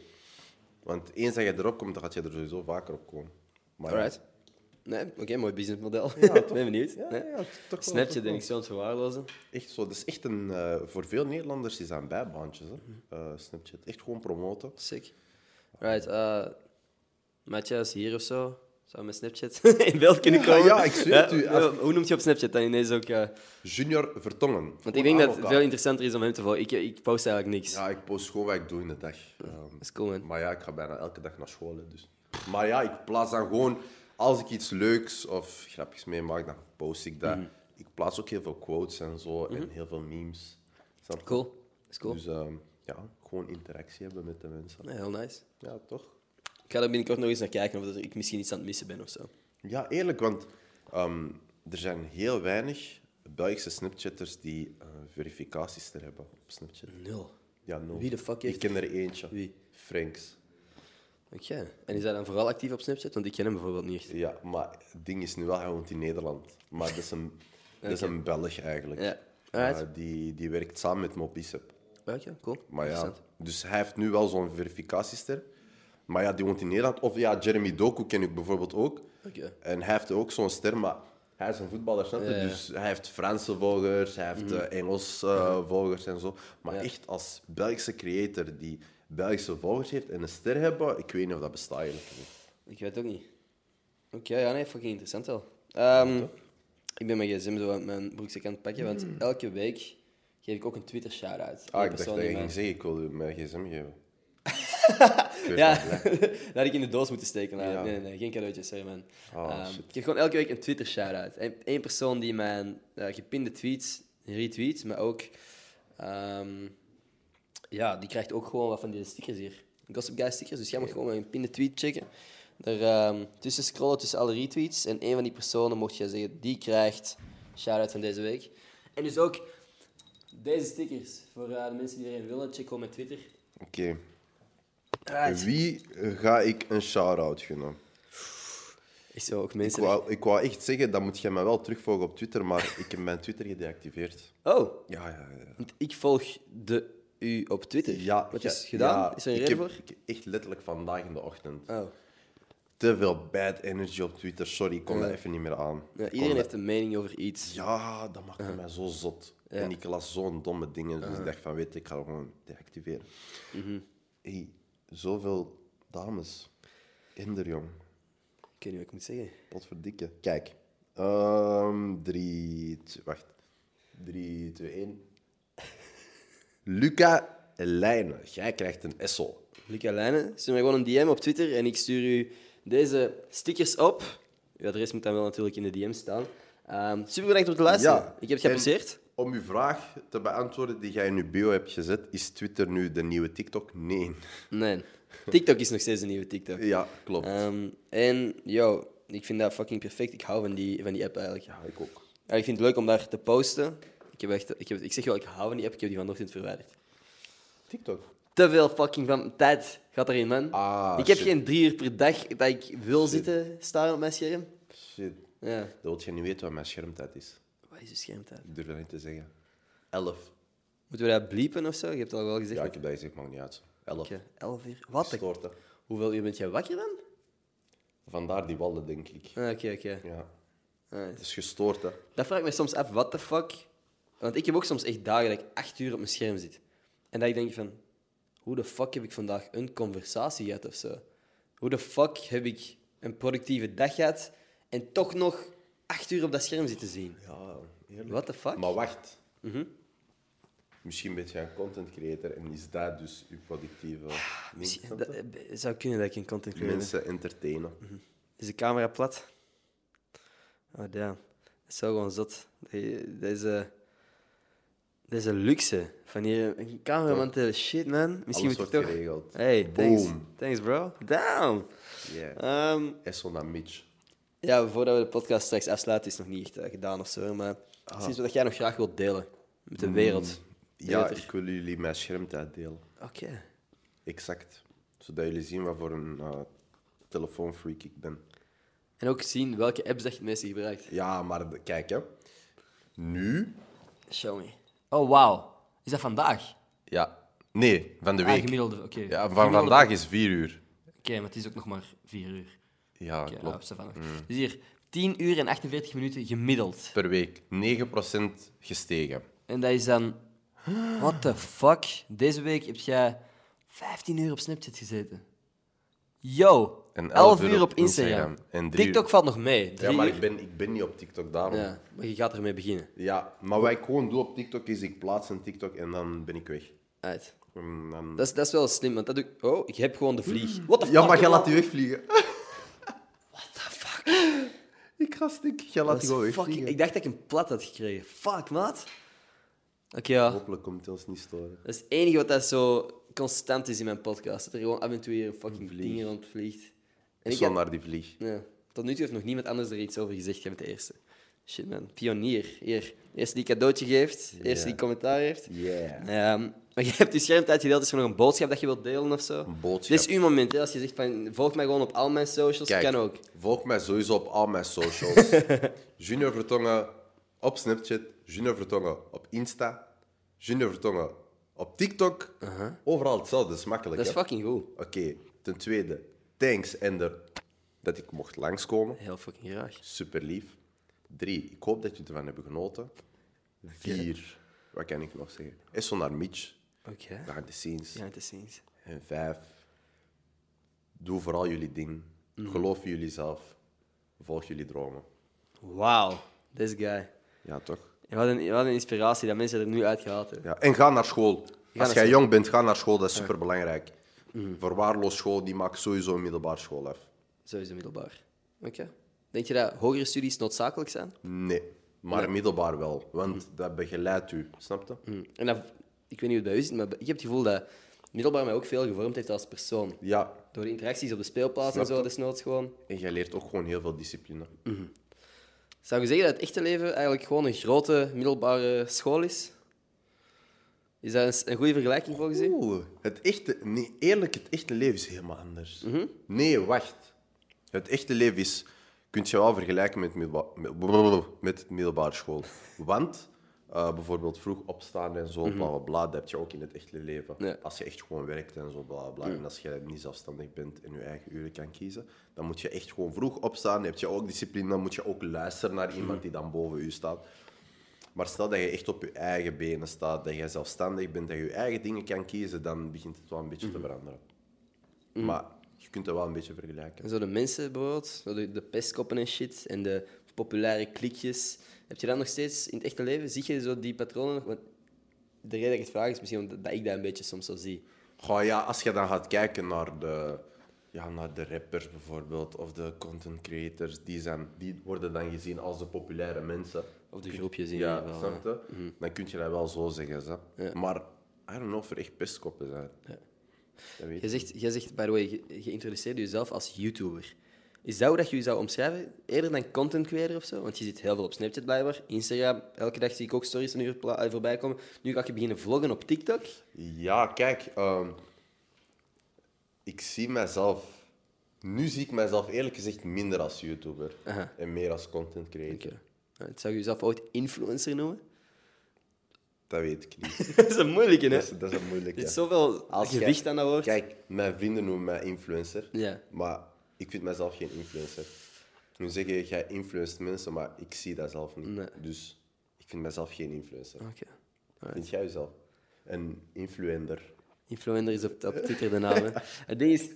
S2: Want eens dat je erop komt, dan gaat je er sowieso vaker op komen. Maar
S1: Alright. Nee, oké, mooi businessmodel.
S2: Ja, toch? (laughs)
S1: ben benieuwd.
S2: Ja,
S1: Nee?
S2: ja, toch wel,
S1: Snapchat denk ik zo aan het verwaarlozen.
S2: Echt zo. Dat is echt een, eh, voor veel Nederlanders is dat een bijbaantje, hè? Eh, Snapchat. Echt gewoon promoten.
S1: Sick. Right, eh Matthias hier of zo. Zou met Snapchat (laughs) in beeld kunnen komen?
S2: ja, ik zweer het u.
S1: Ja, Hoe noemt je op Snapchat dan ineens ook? eh,
S2: Junior Vertongen.
S1: want ik denk dat het veel interessanter is om hem te volgen. Ik, ik post eigenlijk niks.
S2: Ja, ik post gewoon wat ik doe in de dag. Ehm,
S1: Dat is cool, man.
S2: maar ja, ik ga bijna elke dag naar school. Dus. Maar ja, ik plaats dan gewoon... Als ik iets leuks of grappigs meemaak, dan post ik dat.
S1: Mhm.
S2: Ik plaats ook heel veel quotes en zo. En heel veel memes.
S1: Cool. Dat is cool.
S2: Dus ehm, ja, gewoon interactie hebben met de mensen.
S1: Heel nice.
S2: Ja, toch?
S1: Ik ga er binnenkort nog eens naar kijken of dat ik misschien iets aan het missen ben of zo.
S2: Ja, eerlijk, want ehm, er zijn heel weinig Belgische Snapchatters die eh, verificaties er hebben op Snapchat.
S1: Nul.
S2: Ja.
S1: Wie de fuck heeft-
S2: Ik ken er eentje.
S1: Wie?
S2: Franks.
S1: Oké. En is hij dan vooral actief op Snapchat? Want ik ken hem bijvoorbeeld niet echt.
S2: Ja, maar het ding is nu wel, hij woont in Nederland. Maar dat is een, (laughs) dat is een Belg eigenlijk.
S1: Ja.
S2: Eh, die, die werkt samen met Mobicep.
S1: Oké, cool.
S2: Maar ja, dus hij heeft nu wel zo'n verificatiester. Maar ja, die woont in Nederland. Of ja, Jeremy Doku ken ik bijvoorbeeld ook.
S1: Oké.
S2: En hij heeft ook zo'n ster, maar hij is een voetballer, snap je?
S1: Ja, ja.
S2: Dus hij heeft Franse volgers, hij heeft eh, Engels eh, volgers en zo. Maar
S1: Ja.
S2: echt als Belgische creator die Belgische volgers heeft en een ster hebben, ik weet niet of dat bestaat eigenlijk. niet.
S1: Ik weet het ook niet. Oké, ja, nee, fucking interessant wel. Ehm, ik ben mijn gsm zo uit mijn broekzak aan het pakken, want elke week geef ik ook een Twitter shout-out.
S2: Ah, ik dacht dat je ging zeggen, ik wil mijn gsm geven. (laughs)
S1: Ja, (laughs) dat had ik in de doos moeten steken. maar
S2: Ja.
S1: Nee, nee, geen cadeautje, sorry man.
S2: Oh,
S1: Ehm, ik heb gewoon elke week een Twitter shout-out. Eén persoon die mijn eh, gepinde tweets retweet, maar ook... ehm, ja, die krijgt ook gewoon wat van die stickers hier. Gossip Guy stickers, dus jij mag gewoon mijn gepinde tweet checken. Er ehm, tussen scrollen tussen alle retweets en één van die personen mocht jij zeggen, die krijgt shout-out van deze week. En dus ook deze stickers voor eh, de mensen die erin willen, check gewoon mijn Twitter.
S2: Oké.
S1: Right.
S2: Wie ga ik een shout-out gunnen?
S1: Is zo ook
S2: Ik
S1: mensen...
S2: wou, ik wou echt zeggen, dat moet je mij wel terugvolgen op Twitter, maar ik heb mijn Twitter gedeactiveerd.
S1: Oh,
S2: Ja, ja, ja.
S1: Want ik volg de u op Twitter.
S2: ja
S1: Wat
S2: ja,
S1: is gedaan?
S2: ja,
S1: is er een
S2: ik
S1: reden voor?
S2: ik heb echt letterlijk vandaag in de ochtend
S1: Oh.
S2: te veel bad energy op Twitter. Sorry, ik kon
S1: Ja.
S2: dat even niet meer aan. Ik
S1: iedereen
S2: dat-
S1: heeft een mening over iets.
S2: Ja, dat maakte mij zo zot. En ik las zo'n domme dingen, dus ik dacht van, weet ik ga het gewoon deactiveren.
S1: Mhm.
S2: hey, zoveel dames. Kinder, jong.
S1: Ik weet niet wat ik moet zeggen.
S2: Potverdikke. Kijk. Ehm drie... Wacht. 3, 2, 1. Luca Lijnen. Jij krijgt een Essel.
S1: Luca Lijnen, stuur mij gewoon een DM op Twitter en ik stuur u deze stickers op. Uw adres moet dan wel natuurlijk in de DM staan. Ehm, super bedankt om te luisteren.
S2: Ja.
S1: Ik heb het
S2: En-. Om uw vraag te beantwoorden die jij in uw bio hebt gezet, is Twitter nu de nieuwe TikTok? Nee.
S1: Nee. TikTok is nog steeds een nieuwe TikTok.
S2: Ja, klopt.
S1: Ehm, en, yo, ik vind dat fucking perfect. Ik hou van die, van die app eigenlijk.
S2: ja, ik ook.
S1: Ja, ik vind het leuk om daar te posten. Ik, heb echt, ik, heb, ik zeg wel, ik hou van die app. Ik heb die vanochtend verwijderd.
S2: TikTok.
S1: Te veel fucking van tijd gaat erin, man.
S2: Ah,
S1: ik heb
S2: shit.
S1: geen drie uur per dag dat ik wil zitten staan op mijn scherm.
S2: Shit.
S1: Ja.
S2: Dat wil je niet weten wat mijn schermtijd is.
S1: Wat is de schermtijd?
S2: Ik durf dat niet te zeggen. 11.
S1: Moeten we dat bliepen of zo? Je hebt het al wel gezegd.
S2: Ja, ik heb dat gezegd, maakt niet uit. 11.
S1: Oké, 11 uur. Wat? Hoeveel uur bent jij wakker dan?
S2: Vandaar die wallen, denk ik.
S1: Ah, Oké, oké.
S2: Ja,
S1: Ah,
S2: het is gestoord, hè.
S1: Dat vraag ik me soms af, what the fuck? Want ik heb ook soms echt dagen dat ik acht uur op mijn scherm zit. En dat ik denk van, hoe de fuck heb ik vandaag een conversatie gehad of zo? Hoe de fuck heb ik een productieve dag gehad en toch nog acht uur op dat scherm zitten zien?
S2: Ja, eerlijk.
S1: What the fuck?
S2: Maar wacht.
S1: Mhm.
S2: Misschien ben jij een content creator en is dat dus je productieve... ding,
S1: Misschien- dat,
S2: je?
S1: eh, zou kunnen dat ik een content creator.
S2: Mensen entertainen.
S1: Is de camera plat? Oh, damn. Dat is zo gewoon zot. Die- Deze, deze luxe van hier een cameraman te shit, man. Misschien
S2: Alles
S1: moet
S2: wordt
S1: toch...
S2: geregeld.
S1: Hey, thanks.
S2: Boom.
S1: Thanks, bro. Damn.
S2: Yeah.
S1: Ehm,
S2: Esso naar Mitch.
S1: Ja, voordat we de podcast straks afsluiten, is het nog niet echt eh, gedaan of zo. Maar precies wat jij nog graag wilt delen met de wereld.
S2: Ja, ik wil jullie mijn schermtijd delen.
S1: Oké.
S2: Exact. Zodat jullie zien wat voor een uh, telefoonfreak ik ben.
S1: En ook zien welke apps dat je het meeste gebruikt.
S2: Ja, maar de- kijk, hè. Nu...
S1: Show me. Oh, wauw. Is dat vandaag?
S2: Ja. Nee, van de
S1: Ah,
S2: week.
S1: gemiddelde, oké.
S2: ja, van vandaag is 4 uur.
S1: Oké, maar het is ook nog maar vier uur.
S2: Ja, klopt.
S1: Stefan. Dus hier, 10 uur en 48 minuten gemiddeld.
S2: Per week. 9% gestegen.
S1: En dat is dan... What the fuck? Deze week heb jij 15 uur op Snapchat gezeten. Yo,
S2: En
S1: 11 uur op Instagram.
S2: En drie
S1: TikTok valt nog mee.
S2: Ja,
S1: Drie
S2: maar
S1: uur.
S2: ik ben, ik ben niet op TikTok daarom. Ja.
S1: Ja, maar je gaat ermee beginnen.
S2: maar wat ik gewoon doe op TikTok is ik plaats een TikTok en dan ben ik weg.
S1: Uit.
S2: En dan...
S1: Dat is, dat is wel slim, want dat doe ik... Oh, ik heb gewoon de vlieg. What the fuck?
S2: Ja, maar jij laat die wegvliegen. Ik ga stik. Jij laat die gewoon
S1: fucking... Ik dacht dat ik een plat had gekregen. Fuck, maat. Oké, ja.
S2: Hopelijk komt het ons niet storen.
S1: Dat is het enige wat dat zo constant is in mijn podcast. Dat er gewoon af en toe weer een fucking
S2: Vlieg.
S1: ding rondvliegt. En ik heb,
S2: naar die vlieg.
S1: ja, tot nu toe heeft nog niemand anders er iets over gezegd. Jij bent de eerste. Shit, man. Pionier. Hier. Eerste die cadeautje geeft. Eerste die commentaar heeft.
S2: Yeah.
S1: Maar je hebt die schermtijd gedeeld. Is er nog een boodschap dat je wilt delen of zo?
S2: Een boodschap.
S1: Dit is uw moment. Hè? Als je zegt van, volg mij gewoon op al mijn socials.
S2: Kijk,
S1: kan ook.
S2: volg mij sowieso op al mijn socials. (laughs) Junior Vertongen op Snapchat, Junior Vertongen op Insta, Junior Vertongen op TikTok. Overal hetzelfde, dat is makkelijk.
S1: Dat is
S2: hè?
S1: fucking goed.
S2: Oké, ten tweede, thanks Ender dat ik mocht langskomen.
S1: Heel fucking graag.
S2: Super lief. Drie, ik hoop dat jullie ervan hebben genoten. Vier, wat kan ik nog zeggen? Is zo naar Mitch,
S1: Oké.
S2: behind the scenes.
S1: Het is eens.
S2: En vijf, doe vooral jullie ding. Geloof in jullie zelf. Volg jullie dromen.
S1: Wauw. This guy.
S2: Ja, toch?
S1: Wat een, wat een inspiratie dat mensen er nu uitgehaald hebben.
S2: Ja. En ga naar school. Als jij
S1: school.
S2: jong bent, ga naar school. Dat is superbelangrijk. Verwaarloos school, die maakt sowieso een middelbare school af.
S1: Sowieso middelbaar. Oké. Denk je dat hogere studies noodzakelijk zijn?
S2: Nee, maar middelbaar wel. Want dat begeleidt u, snap je?
S1: Mm. En dat, ik weet niet hoe het bij u zit, maar ik heb het gevoel dat middelbaar mij ook veel gevormd heeft als persoon.
S2: Ja,
S1: Door de interacties op de speelplaats en zo,
S2: je?
S1: desnoods gewoon.
S2: en jij leert ook gewoon heel veel discipline.
S1: Zou je zeggen dat het echte leven eigenlijk gewoon een grote middelbare school is? Is dat een, goede vergelijking volgens u?
S2: Oeh, het echte... Nee, eerlijk, het echte leven is helemaal anders. Nee, wacht. Het echte leven is... Kun je wel vergelijken met, middelba- met, middelbare school. Want eh, bijvoorbeeld vroeg opstaan en zo, bla bla bla, dat heb je ook in het echte leven.
S1: Ja.
S2: Als je echt gewoon werkt en zo, bla bla. En als je niet zelfstandig bent en je eigen uren kan kiezen, dan moet je echt gewoon vroeg opstaan. heb je ook discipline, dan moet je ook luisteren naar iemand die dan boven u staat. Maar stel dat je echt op je eigen benen staat, dat je zelfstandig bent, dat je je eigen dingen kan kiezen, dan begint het wel een beetje te veranderen. Maar je kunt het wel een beetje vergelijken.
S1: En zo de mensen bijvoorbeeld, de, de pestkoppen en shit, en de populaire klikjes. Heb je dat nog steeds in het echte leven? Zie je zo die patronen nog? Want de reden dat ik het vraag is misschien omdat dat ik dat een beetje soms zo zie.
S2: Goh, ja, als je dan gaat kijken naar de, ja, naar de rappers bijvoorbeeld, of de content creators, die, zijn, die worden dan gezien als de populaire mensen.
S1: Of de groepjes in
S2: Ja,
S1: ieder
S2: je? Dan kun je dat wel zo zeggen. Zo. Maar, I don't know of er echt pestkoppen zijn.
S1: Ja. Jij
S2: ik
S1: zegt, jij zegt, by the way, je, je introduceerde jezelf als YouTuber. Is dat hoe dat je je zou omschrijven? Eerder dan content creator of zo? Want je zit heel veel op Snapchat blijkbaar, Instagram. Elke dag zie ik ook stories een uur eh, voorbij komen. Nu ga je beginnen vloggen op TikTok.
S2: Ja, kijk, ehm, ik zie mezelf. Nu zie ik mezelf eerlijk gezegd minder als YouTuber
S1: Aha.
S2: en meer als content creator.
S1: Oké. Nou, Zou je jezelf ooit influencer noemen?
S2: Dat weet ik niet. (laughs)
S1: dat is een moeilijke, hè?
S2: Dat is, dat is een moeilijke.
S1: Er is zoveel
S2: Als jij-
S1: gewicht aan dat woord.
S2: Kijk, mijn vrienden noemen mij influencer,
S1: Ja.
S2: maar ik vind mezelf geen influencer. Nu zeg je, jij influenced mensen, maar ik zie dat zelf niet.
S1: Nee.
S2: Dus ik vind mezelf geen influencer.
S1: Oké.
S2: Vind jij jezelf? Een influencer.
S1: Influencer is op, op Twitter de (laughs) naam. hè. Het ding is,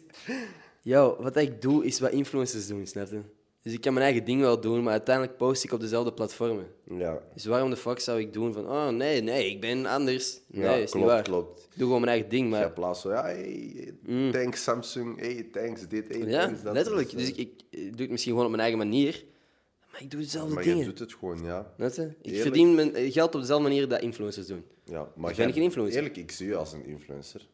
S1: yo, wat ik doe, is wat influencers doen, snap je? Dus ik kan mijn eigen ding wel doen, maar uiteindelijk post ik op dezelfde platformen.
S2: Ja,
S1: Dus waarom de fuck zou ik doen van, oh nee, nee, ik ben anders. Nee,
S2: ja
S1: is
S2: klopt,
S1: niet waar.
S2: klopt.
S1: Ik doe gewoon mijn eigen ding,
S2: Ja,
S1: maar...
S2: plaats zo, ja, hey, thanks Samsung, hey, thanks dit, hey,
S1: Mm. Ja,
S2: thanks dat.
S1: letterlijk.
S2: Dus,
S1: Dus ik, ik, ik doe het misschien gewoon op mijn eigen manier, maar ik doe dezelfde
S2: maar je
S1: dingen.
S2: doet het gewoon, ja.
S1: Je? Ik
S2: Eerlijk.
S1: verdien mijn geld op dezelfde manier dat influencers doen.
S2: ja maar
S1: ben
S2: jij-
S1: ik een influencer?
S2: Eerlijk, ik zie je als een influencer.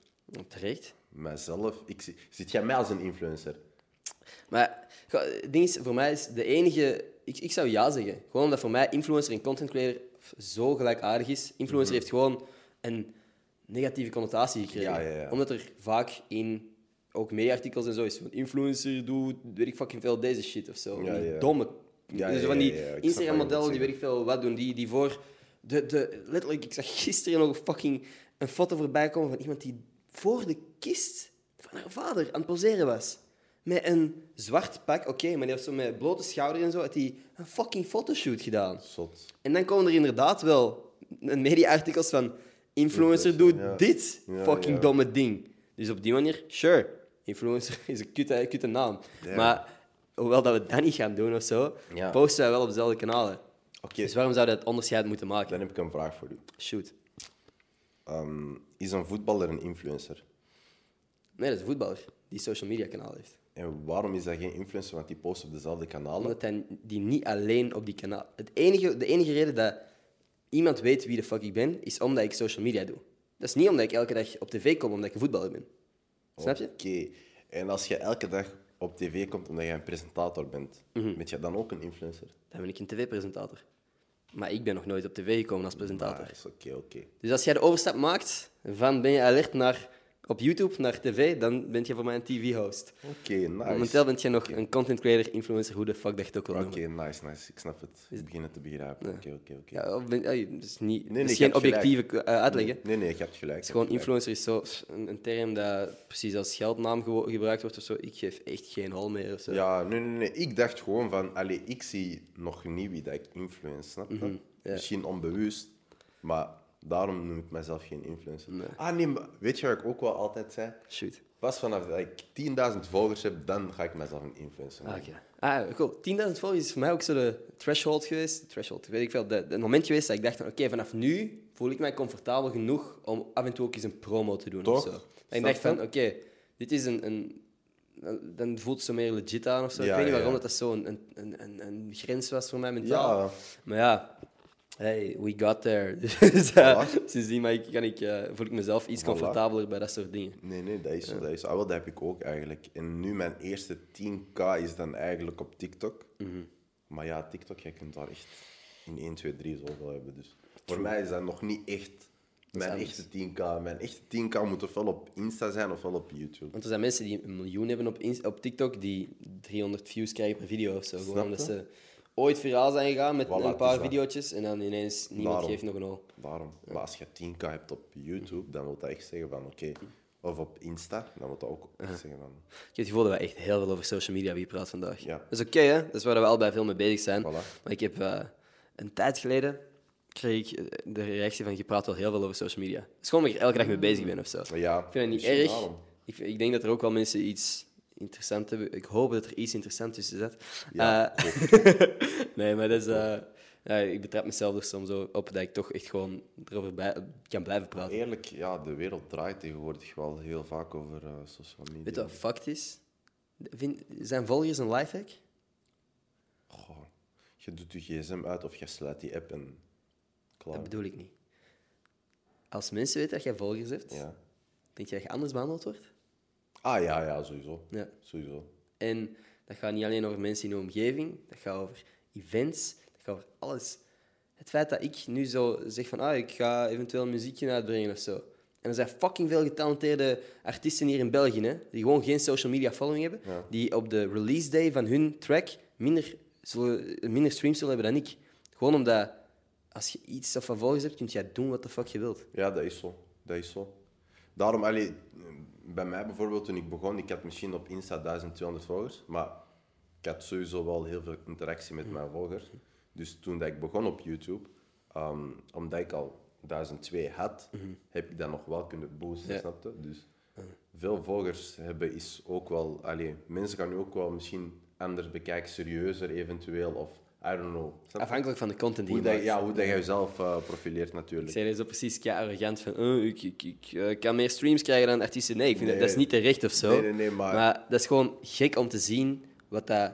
S1: Terecht.
S2: Mijzelf, ik zie, ziet jij mij als een influencer?
S1: Maar het ding is, voor mij is de enige... Ik, ik zou ja zeggen. Gewoon omdat voor mij influencer en content creator zo gelijkaardig is. Influencer heeft gewoon een negatieve connotatie gekregen.
S2: Mhm. Ja, ja, ja.
S1: Omdat er vaak in ook mediaartikels en zo is van influencer doet, weet ik fucking veel, deze shit of zo. Domme...
S2: Ja,
S1: dus van die Instagram-modellen die weet ik veel wat doen, die, die voor... De, de, letterlijk, ik zag gisteren nog fucking een foto voorbij komen van iemand die voor de kist van haar vader aan het poseren was. Met een zwart pak, oké, maar die heeft zo met blote schouder en zo, had hij een fucking fotoshoot gedaan.
S2: Zot.
S1: En dan komen er inderdaad wel media-artikels van influencer doet
S2: ja.
S1: dit
S2: Ja,
S1: fucking
S2: ja.
S1: domme ding. Dus op die manier, sure, influencer (laughs) is een kutte, kutte naam. Maar hoewel dat we dat niet gaan doen of zo, posten wij wel op dezelfde kanalen.
S2: Oké,
S1: Dus waarom zou je dat onderscheid moeten maken?
S2: dan heb ik een vraag voor u.
S1: Shoot.
S2: Ehm, is een voetballer een influencer?
S1: Nee, dat is een voetballer die social media kanaal heeft.
S2: En waarom is dat geen influencer? Want die post op dezelfde kanalen.
S1: Omdat hij die niet alleen op die kanaal... Het enige, de enige reden dat iemand weet wie de fuck ik ben, is omdat ik social media doe. Dat is niet omdat ik elke dag op tv kom omdat ik een voetballer ben. Snap je?
S2: Oké. En als je elke dag op tv komt omdat je een presentator bent,
S1: Mhm.
S2: ben je dan ook een influencer?
S1: Dan ben ik een tv-presentator. Maar ik ben nog nooit op tv gekomen als presentator.
S2: Nice, oké, oké.
S1: Dus als jij de overstap maakt van ben je alert naar op YouTube naar tv, dan ben je voor mij een TV-host.
S2: Oké, nice.
S1: Momenteel ben je nog een content creator, influencer, hoe de fuck dat je het ook wil
S2: Oké, nice, nice. Ik snap het. Ik begin het te begrijpen. Oké, oké, oké.
S1: Is, niet,
S2: nee, je
S1: geen objectieve eh, uitleg. hè.
S2: Nee, nee, je hebt gelijk.
S1: Het is gewoon influencer is zo een, een term dat precies als geldnaam gebruikt wordt of zo. Ik geef echt geen hol meer of zo.
S2: Ja, nee, nee, nee. Ik dacht gewoon van, allee, ik zie nog niet wie dat ik influence, snap je?
S1: Ja.
S2: Misschien onbewust, maar daarom noem ik mezelf geen influencer.
S1: Nee.
S2: Ah, nee, maar weet je wat ik ook wel altijd zei?
S1: Shoot.
S2: Pas vanaf dat ik 10.000 volgers heb, dan ga ik mezelf een influencer
S1: Ah,
S2: noemen.
S1: oké. Ah, cool. 10.000 volgers is voor mij ook zo de threshold geweest. Threshold, weet ik veel. De, het moment geweest dat ik dacht van, oké, vanaf nu voel ik mij comfortabel genoeg om af en toe ook eens een promo te doen
S2: Toch?
S1: of zo. En ik dacht van, oké, dit is een, een... Dan voelt het zo meer legit aan of zo.
S2: Ja,
S1: ik weet niet waarom
S2: ja.
S1: dat, dat zo een, een, een, een grens was voor mij mentaal.
S2: Ja,
S1: Maar ja, hey, we got there. (laughs) Dus uh,
S2: Voilà.
S1: sindsdien maar ik, kan ik, eh, voel ik mezelf iets
S2: Voilà.
S1: comfortabeler bij dat soort dingen.
S2: nee, nee, dat is zo. Dat, is. Ah, wel, dat heb ik ook eigenlijk. En nu mijn eerste 10k is dan eigenlijk op TikTok.
S1: Mhm.
S2: Maar ja, TikTok, je kunt daar echt in 1, 2, 3 zoveel hebben. Dus voor mij is dat nog niet echt mijn echte 10k. Mijn echte 10k moet ofwel op Insta zijn ofwel op YouTube.
S1: Want er zijn mensen die een miljoen hebben op, Inst- op TikTok die 300 views krijgen per video of zo. Gewoon
S2: Snap
S1: ze ooit viraal zijn gegaan met
S2: Voilà,
S1: een paar video's en dan ineens niemand
S2: Daarom.
S1: geeft nog een hol.
S2: Daarom. Maar als je 10k hebt op YouTube, dan wil dat echt zeggen van oké. Of op Insta, dan wil dat ook echt zeggen van.
S1: Ik heb het gevoel dat we echt heel veel over social media hebben gepraat vandaag.
S2: Ja.
S1: Dat is oké, hè? Dat is waar we allebei veel mee bezig zijn.
S2: Voilà.
S1: Maar ik heb eh, een tijd geleden kreeg ik eh, de reactie van je praat wel heel veel over social media. Het is gewoon omdat ik er elke dag mee bezig ben of zo.
S2: Ja,
S1: Ik vind het niet erg. Ik, ik denk dat er ook wel mensen iets interessants hebben. Ik hoop dat er iets interessants tussen zit.
S2: Ja,
S1: Eh, (laughs) nee, maar dat is... eh, ja, ik betrap mezelf er soms op dat ik toch echt gewoon erover bij, kan blijven praten.
S2: Eerlijk, ja, de wereld draait tegenwoordig wel heel vaak over eh, social media.
S1: Weet je wat fact is? Vind, zijn volgers een lifehack?
S2: Goh, je doet je gsm uit of je sluit die app en klaar.
S1: Dat bedoel ik niet. Als mensen weten dat jij volgers hebt,
S2: Ja.
S1: denk je dat je anders behandeld wordt?
S2: Ah ja, ja, sowieso.
S1: Ja.
S2: Sowieso.
S1: En dat gaat niet alleen over mensen in de omgeving, dat gaat over events, dat gaat over alles. Het feit dat ik nu zo zeg van, ah, ik ga eventueel muziekje uitbrengen of zo. En er zijn fucking veel getalenteerde artiesten hier in België, hè, die gewoon geen social media following hebben,
S2: Ja.
S1: die op de release day van hun track minder, zullen, minder streams zullen hebben dan ik. Gewoon omdat, als je iets of van volgers hebt, kun je doen wat de fuck je wilt.
S2: Ja, dat is zo. Dat is zo. Daarom, allee, bij mij bijvoorbeeld, toen ik begon, ik had misschien op Insta 1200 volgers, maar ik had sowieso wel heel veel interactie met mijn volgers. Dus toen dat ik begon op YouTube, ehm, omdat ik al 1002 had, heb ik dat nog wel kunnen boosten,
S1: Ja.
S2: snap je? Dus veel volgers hebben is ook wel... Allee, mensen gaan nu ook wel misschien anders bekijken, serieuzer eventueel, of I don't know. Snap je?
S1: Afhankelijk van de content die
S2: Hoe,
S1: je
S2: dat,
S1: maakt.
S2: ja, hoe dat jij jezelf eh, profileert natuurlijk.
S1: Ik zei zo precies kei arrogant van "Oh, ik, ik, ik eh, kan meer streams krijgen dan artiesten. Nee, ik vind dat,
S2: Nee.
S1: dat is niet terecht of zo.
S2: Nee, nee, nee, maar-
S1: dat is gewoon gek om te zien wat, dat,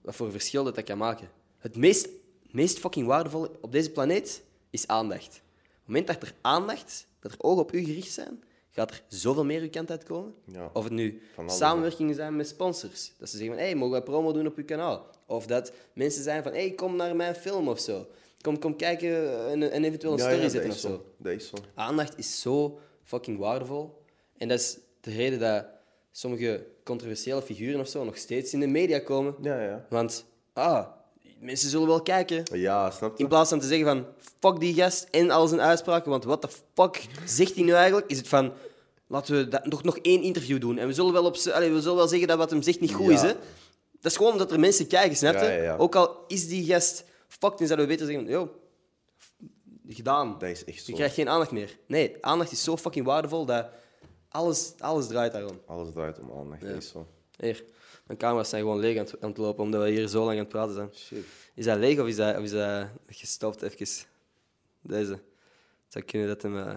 S1: wat voor verschil dat, dat kan maken. Het meest, meest fucking waardevolle op deze planeet is aandacht. Op het moment dat er aandacht, dat er ogen op u gericht zijn, gaat er zoveel meer uw kant uitkomen.
S2: Ja.
S1: Of het nu samenwerkingen zijn met sponsors. Dat ze zeggen van, hey, mogen wij promo doen op uw kanaal? Of dat mensen zijn van, hey, kom naar mijn film of zo. Kom, kom kijken en, en eventueel een
S2: Ja,
S1: story
S2: ja,
S1: zetten of
S2: is
S1: zo.
S2: Dat is zo.
S1: Aandacht is zo fucking waardevol. En dat is de reden dat sommige controversiële figuren of zo nog steeds in de media komen.
S2: Ja, ja.
S1: Want, ah, mensen zullen wel kijken.
S2: Ja, snap je?
S1: In plaats van te zeggen van, fuck die gast en al zijn uitspraken, want what the fuck zegt hij nu eigenlijk? Is het van, laten we dat, nog, nog één interview doen. En we zullen wel, op, allee, we zullen wel zeggen dat wat hem zegt niet goed
S2: Ja.
S1: is. Hè? Dat is gewoon omdat er mensen kijken, snap je?
S2: Ja, ja, ja.
S1: Ook al is die gast fucked, dan zouden we beter zeggen, yo, gedaan.
S2: Dat is echt zo.
S1: Je krijgt geen aandacht meer. Nee, aandacht is zo fucking waardevol dat alles, alles draait daarom.
S2: Alles draait om aandacht, dat is zo.
S1: Mijn camera's zijn gewoon leeg aan het, aan het lopen omdat we hier zo lang aan het praten zijn.
S2: Shit.
S1: Is dat leeg of is dat, of is dat gestopt even? Deze. Het zou kunnen dat hem, eh,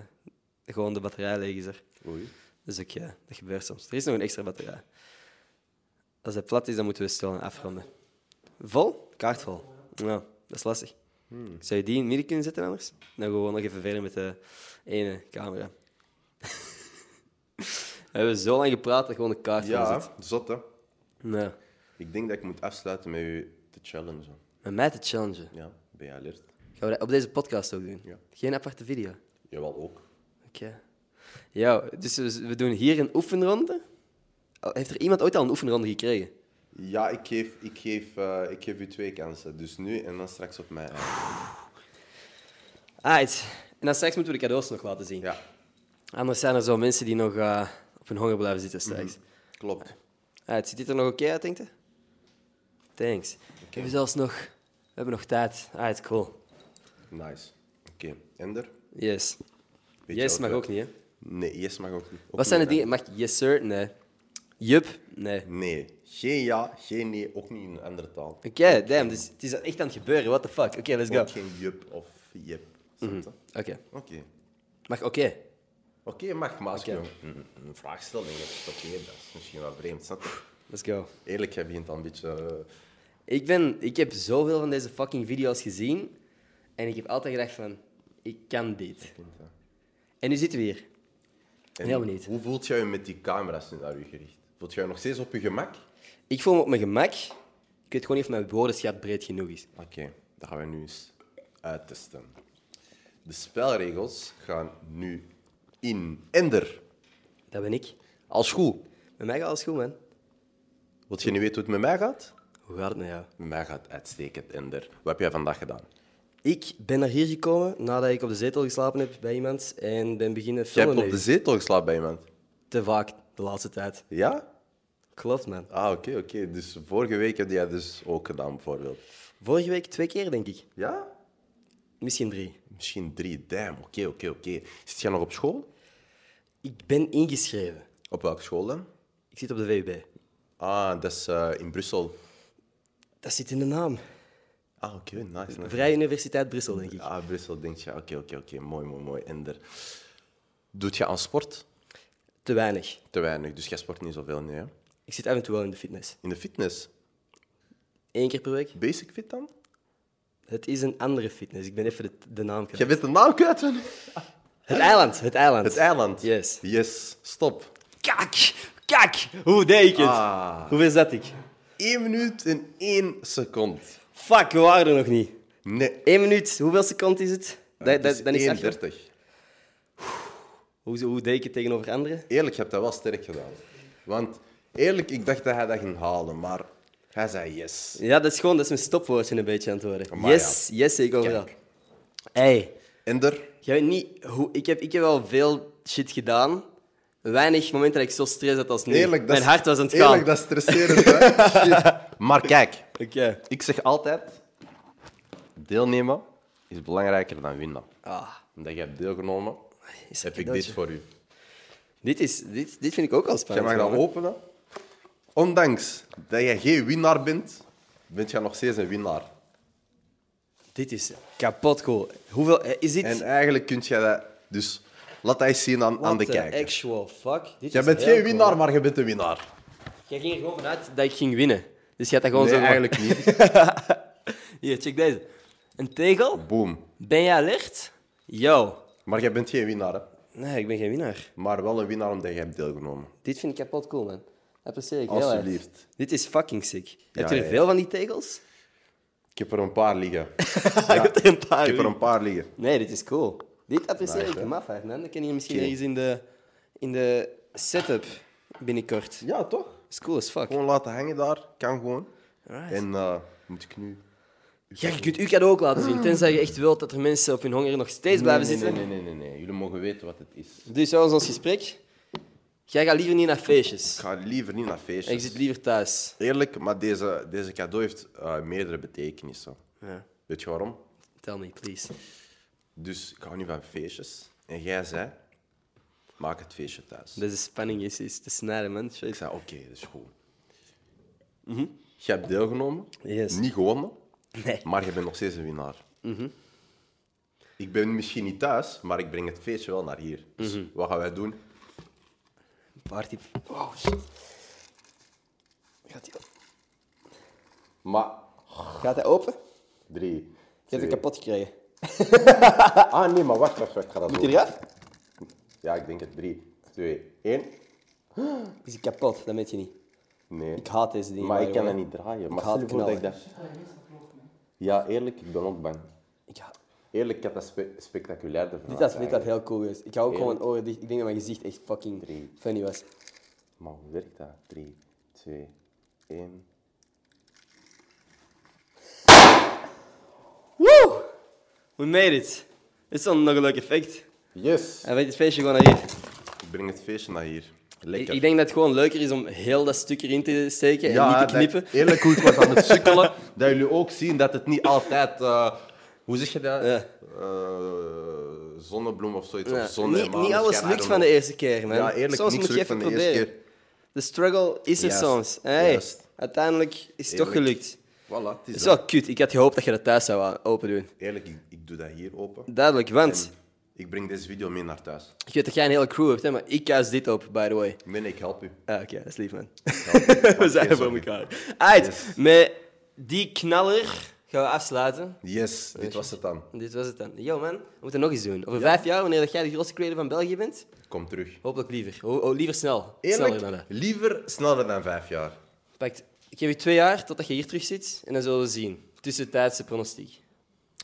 S1: gewoon de batterij leeg is er.
S2: Oei.
S1: Dus ik, ja, dat gebeurt soms. Er is nog een extra batterij. Als hij plat is, dan moeten we stil en afronden. Vol? Kaart vol. Ja, dat is lastig. Zou je die in het midden kunnen zetten anders? Dan gewoon nog even verder met de ene camera. (laughs) we hebben zo lang gepraat dat gewoon de kaart vol
S2: Ja,
S1: zit.
S2: zot hè.
S1: Nou,
S2: Ik denk dat ik moet afsluiten met u te challengen.
S1: met mij te challengen.
S2: Ja, ben je alert?
S1: Gaan we dat op deze podcast ook doen?
S2: Ja.
S1: Geen aparte video?
S2: Jawel, ook.
S1: Oké. Ja, dus we doen hier een oefenronde. Oh, Heeft er iemand ooit al een oefenronde gekregen?
S2: Ja, ik geef, ik, geef, eh, ik geef u twee kansen. Dus nu en dan straks op mij.
S1: Right. En dan straks moeten we de cadeaus nog laten zien.
S2: Ja,
S1: Anders zijn er zo mensen die nog eh, op hun honger blijven zitten straks.
S2: klopt.
S1: Right, ziet dit er nog oké uit, denk je? Thanks. We hebben zelfs nog... We hebben nog tijd. Right, cool.
S2: Nice. Oké, Ender?
S1: Yes. Yes mag
S2: we-
S1: ook niet, hè?
S2: Nee, yes mag ook niet. Ook
S1: Wat zijn de dingen... Mag yes, sir? Nee. Yup? Nee.
S2: Nee. Geen ja, geen nee, ook niet in een andere taal.
S1: Oké, damn. Dus het is echt aan het gebeuren. What the fuck? Oké, let's go.
S2: Ook geen jup of jip. Snap je?
S1: Oké.
S2: Oké.
S1: Mag oké?
S2: Oké, mag, maar als je een, een vraag stelt en je hebt oké, dat is misschien wel vreemd. snap je?
S1: Let's go.
S2: Eerlijk, jij begint al een beetje... eh,
S1: Ik, ben, ik heb zoveel van deze fucking video's gezien. En ik heb altijd gedacht van, ik kan dit. En nu zitten we hier.
S2: En
S1: Heel benieuwd.
S2: Hoe voelt jij je met die camera's nu naar u gericht? Voelt jij je nog steeds op je gemak?
S1: Ik voel me op mijn gemak. Ik weet gewoon niet of mijn woordenschat breed genoeg is.
S2: Oké, dat gaan we nu eens uittesten. De spelregels gaan nu in Ender.
S1: Dat ben ik.
S2: Als goed.
S1: Met mij gaat alles goed, man.
S2: Wilt je niet weten hoe het met mij gaat?
S1: Hoe gaat het met jou?
S2: Met mij gaat het uitstekend, Ender. Wat heb jij vandaag gedaan?
S1: Ik ben naar hier gekomen nadat ik op de zetel geslapen heb bij iemand en ben beginnen
S2: Jij
S1: filmen.
S2: hebt op de zetel geslapen bij iemand.
S1: Te vaak de laatste tijd.
S2: Ja?
S1: Klopt, man.
S2: Ah, oké, oké. Dus vorige week heb jij dus ook gedaan, bijvoorbeeld.
S1: Vorige week twee keer, denk ik.
S2: Ja?
S1: Misschien drie.
S2: Misschien drie. Damn, oké, oké, oké. Zit jij nog op school?
S1: Ik ben ingeschreven.
S2: Op welke school dan?
S1: Ik zit op de VUB.
S2: Ah, dat is eh, in Brussel.
S1: Dat zit in de naam.
S2: Ah, oké, nice. nice.
S1: Vrije Universiteit Brussel, denk ik.
S2: Ah, Brussel, denk je. Oké, oké, oké. Mooi, mooi, mooi. Ender. Doet je aan sport?
S1: Te weinig.
S2: Te weinig, dus jij sport niet zoveel, nee. hè?
S1: Ik zit af en toe wel in de fitness.
S2: In de fitness?
S1: Eén keer per week.
S2: Basic fit dan?
S1: Het is een andere fitness. Ik ben even de, de naam kwijt.
S2: Jij bent de naam kwijt
S1: Het eiland. Het eiland.
S2: het eiland.
S1: Yes.
S2: Yes, stop.
S1: Kak! Kak! Hoe deed ik het?
S2: Ah.
S1: Hoeveel zat ik?
S2: 1 minuut en 1 seconde.
S1: Fuck, we waren er nog niet.
S2: Nee.
S1: Eén minuut. Hoeveel seconden is het? Dat, dat, dan is het
S2: 1,30.
S1: hoe, hoe deed ik het tegenover anderen?
S2: Eerlijk, je hebt dat wel sterk gedaan. Want eerlijk, ik dacht dat hij dat ging halen, maar hij zei yes.
S1: Ja, dat is gewoon dat is mijn stopwoordje een beetje aan het worden. Yes, yes, ik overal.
S2: Kijk.
S1: Hey,
S2: Ender,
S1: jij weet niet hoe... Ik heb, ik heb wel veel shit gedaan. Weinig momenten dat ik zo stress had als nu.
S2: eerlijk, dat
S1: mijn hart was aan het gaan.
S2: Eerlijk, dat is stresserend, hè? (laughs) Shit. Maar kijk, ik zeg altijd, deelnemen is belangrijker dan winnen.
S1: Ah,
S2: Omdat je hebt deelgenomen,
S1: is
S2: heb ik dit voor u.
S1: Dit, is, dit, dit vind ik ook al
S2: Jij
S1: spannend.
S2: mag dat openen. Ondanks dat je geen winnaar bent, bent je nog steeds een winnaar.
S1: Dit is kapot cool. Hoeveel eh, is dit?
S2: En eigenlijk kun je dat... Dus laat dat eens zien aan, aan
S1: What
S2: de
S1: the
S2: kijker.
S1: actual fuck? Dit
S2: Jij
S1: is
S2: bent geen winnaar,
S1: cool.
S2: maar je bent een winnaar.
S1: Jij ging er gewoon vanuit dat ik ging winnen. Dus je had dat gewoon
S2: Nee,
S1: zo...
S2: eigenlijk niet. (laughs)
S1: Hier, check deze. Een tegel.
S2: Boom.
S1: Ben je alert? Yo.
S2: Maar jij bent geen winnaar, hè?
S1: Nee, ik ben geen winnaar.
S2: Maar wel een winnaar omdat je hebt deelgenomen.
S1: Dit vind ik kapot cool, man. Dat apprecieer ik heel erg.
S2: Alsjeblieft.
S1: Dit is fucking sick. Heb je
S2: ja,
S1: er
S2: ja.
S1: veel van die tegels?
S2: Ik heb er een paar liggen. (laughs)
S1: Ik heb er een paar.
S2: Ik heb er een paar liggen.
S1: Nee, dit is cool. Dit apprecieer
S2: Nice,
S1: ik
S2: hè?
S1: maf uit, man. Dat kan je misschien
S2: Oké.
S1: ergens in de, in de setup binnenkort.
S2: Ja, toch?
S1: Dat is cool as fuck.
S2: Gewoon laten hangen daar. Kan gewoon. En eh, moet ik nu...
S1: Ja, je kunt uw cadeau ook laten zien. Tenzij je echt wilt dat er mensen op hun honger nog steeds blijven
S2: nee,
S1: zitten.
S2: Nee, nee, nee, nee. Jullie mogen weten wat het is.
S1: Dus zoals ons gesprek. Jij gaat liever niet naar feestjes.
S2: Ik ga liever niet naar feestjes.
S1: En je zit liever thuis.
S2: Eerlijk, maar deze, deze cadeau heeft eh, meerdere betekenissen.
S1: Ja.
S2: Weet je waarom?
S1: Tell me, please.
S2: Dus ik hou niet van feestjes. En jij zei, maak het feestje thuis.
S1: Deze spanning is, is te snijden, man.
S2: Ik
S1: Shit.
S2: zei, oké, dat is goed. Je hebt deelgenomen,
S1: Yes.
S2: niet gewonnen,
S1: Nee.
S2: maar je bent nog steeds een winnaar. Ik ben misschien niet thuis, maar ik breng het feestje wel naar hier. Dus wat gaan wij doen?
S1: Party. Oh, shit. Gaat die
S2: Maar,
S1: Gaat hij open?
S2: drie.
S1: Je hebt het
S2: twee-
S1: kapot gekregen. (laughs)
S2: Ah, nee, maar wacht, wacht, wacht. Ik ga dat
S1: Moet
S2: doen.
S1: hij eraf?
S2: Ja, ik denk het. Drie, twee, één. (gasps)
S1: Is hij kapot? Dat weet je niet.
S2: Nee.
S1: Ik haat deze dingen.
S2: Maar ik kan dat
S1: way.
S2: niet draaien. Maar
S1: haat
S2: stel je voor dat ik dat... Ja, eerlijk, ik ben ook bang. Eerlijk, ik heb dat spe spectaculairder
S1: Dit had, dit had heel cool geweest. Ik hou ook gewoon oren dicht. Ik denk dat mijn gezicht echt fucking
S2: Drie.
S1: funny was.
S2: Maar hoe werkt dat? Drie, twee, één.
S1: Woo! We made it. Dit is dan nog een leuk effect.
S2: Yes!
S1: En weet het feestje gewoon naar hier.
S2: Ik breng het feestje naar hier. Lekker.
S1: ik denk dat het gewoon leuker is om heel dat stuk erin te steken en
S2: ja,
S1: niet te
S2: dat-
S1: knippen.
S2: eerlijk hoe ik was aan het sukkelen, (laughs) dat jullie ook zien dat het niet altijd... eh, hoe zeg je dat?
S1: Ja.
S2: Eh, zonnebloem of zoiets.
S1: Ja,
S2: Of zon
S1: niet, alles lukt van de eerste keer, man.
S2: Ja, eerlijk,
S1: soms moet je
S2: lukt
S1: even
S2: van de eerste
S1: proberen. De struggle is er
S2: Juist,
S1: soms. Hey,
S2: juist.
S1: uiteindelijk is het toch gelukt.
S2: Voilà, het
S1: Het
S2: is
S1: wel kut. Ik had gehoopt dat je dat thuis zou open doen.
S2: Eerlijk, ik, ik doe dat hier open.
S1: Duidelijk, want
S2: Ik breng deze video mee naar thuis.
S1: Ik weet dat jij een hele crew hebt, hè, maar ik kuis dit op, by the way.
S2: Nee, nee, ik help u.
S1: Ah, oké, dat is lief, man. (laughs) We zijn er voor elkaar.
S2: Yes.
S1: met die knaller gaan we afsluiten.
S2: Yes, dit was het dan.
S1: Dit was het dan. Yo, man, we moeten nog eens doen. Over vijf jaar, wanneer dat jij de grootste creator van België bent,
S2: Kom terug.
S1: hopelijk liever. Oh, liever snel. Sneller dan dat.
S2: Eerlijk, liever sneller dan vijf jaar.
S1: Pakt, ik geef je twee jaar totdat je hier terug zit en dan zullen we zien. Tussentijdse pronostiek.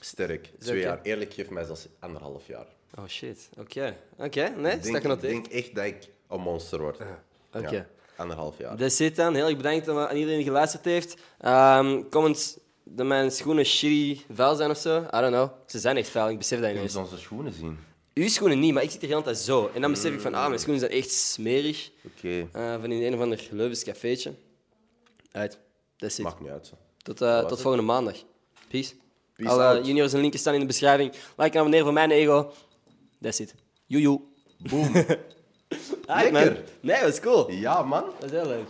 S2: Sterk. Twee jaar. Eerlijk, geef mij zelfs anderhalf jaar.
S1: Oh shit. Oké. Oké, nee,
S2: Ik
S1: sta
S2: denk, ik denk echt dat ik een monster word.
S1: Oké.
S2: Ja, anderhalf jaar.
S1: Dat zit dan. Heel erg bedankt aan iedereen die geluisterd heeft. Ehm comment dat mijn schoenen shitty vuil zijn of zo. I don't know. Ze zijn echt vuil, ik besef dat ineens.
S2: je onze schoenen zien?
S1: Uw schoenen niet, maar ik zit hier de hele tijd zo. En dan besef ik van, ah, mijn schoenen zijn echt smerig.
S2: Oké,
S1: Eh, van in een of ander Leuvens cafeetje. Uit. That's it.
S2: maakt niet uit. zo.
S1: Tot, eh, tot volgende maandag. Peace.
S2: Peace
S1: Alle
S2: out.
S1: juniors en linkjes staan in de beschrijving. Like en abonneer voor mijn ego. That's it. Joejoe.
S2: Boom. (laughs)
S1: Man.
S2: Lekker.
S1: Nee, dat is cool.
S2: ja, man.
S1: Dat is heel leuk.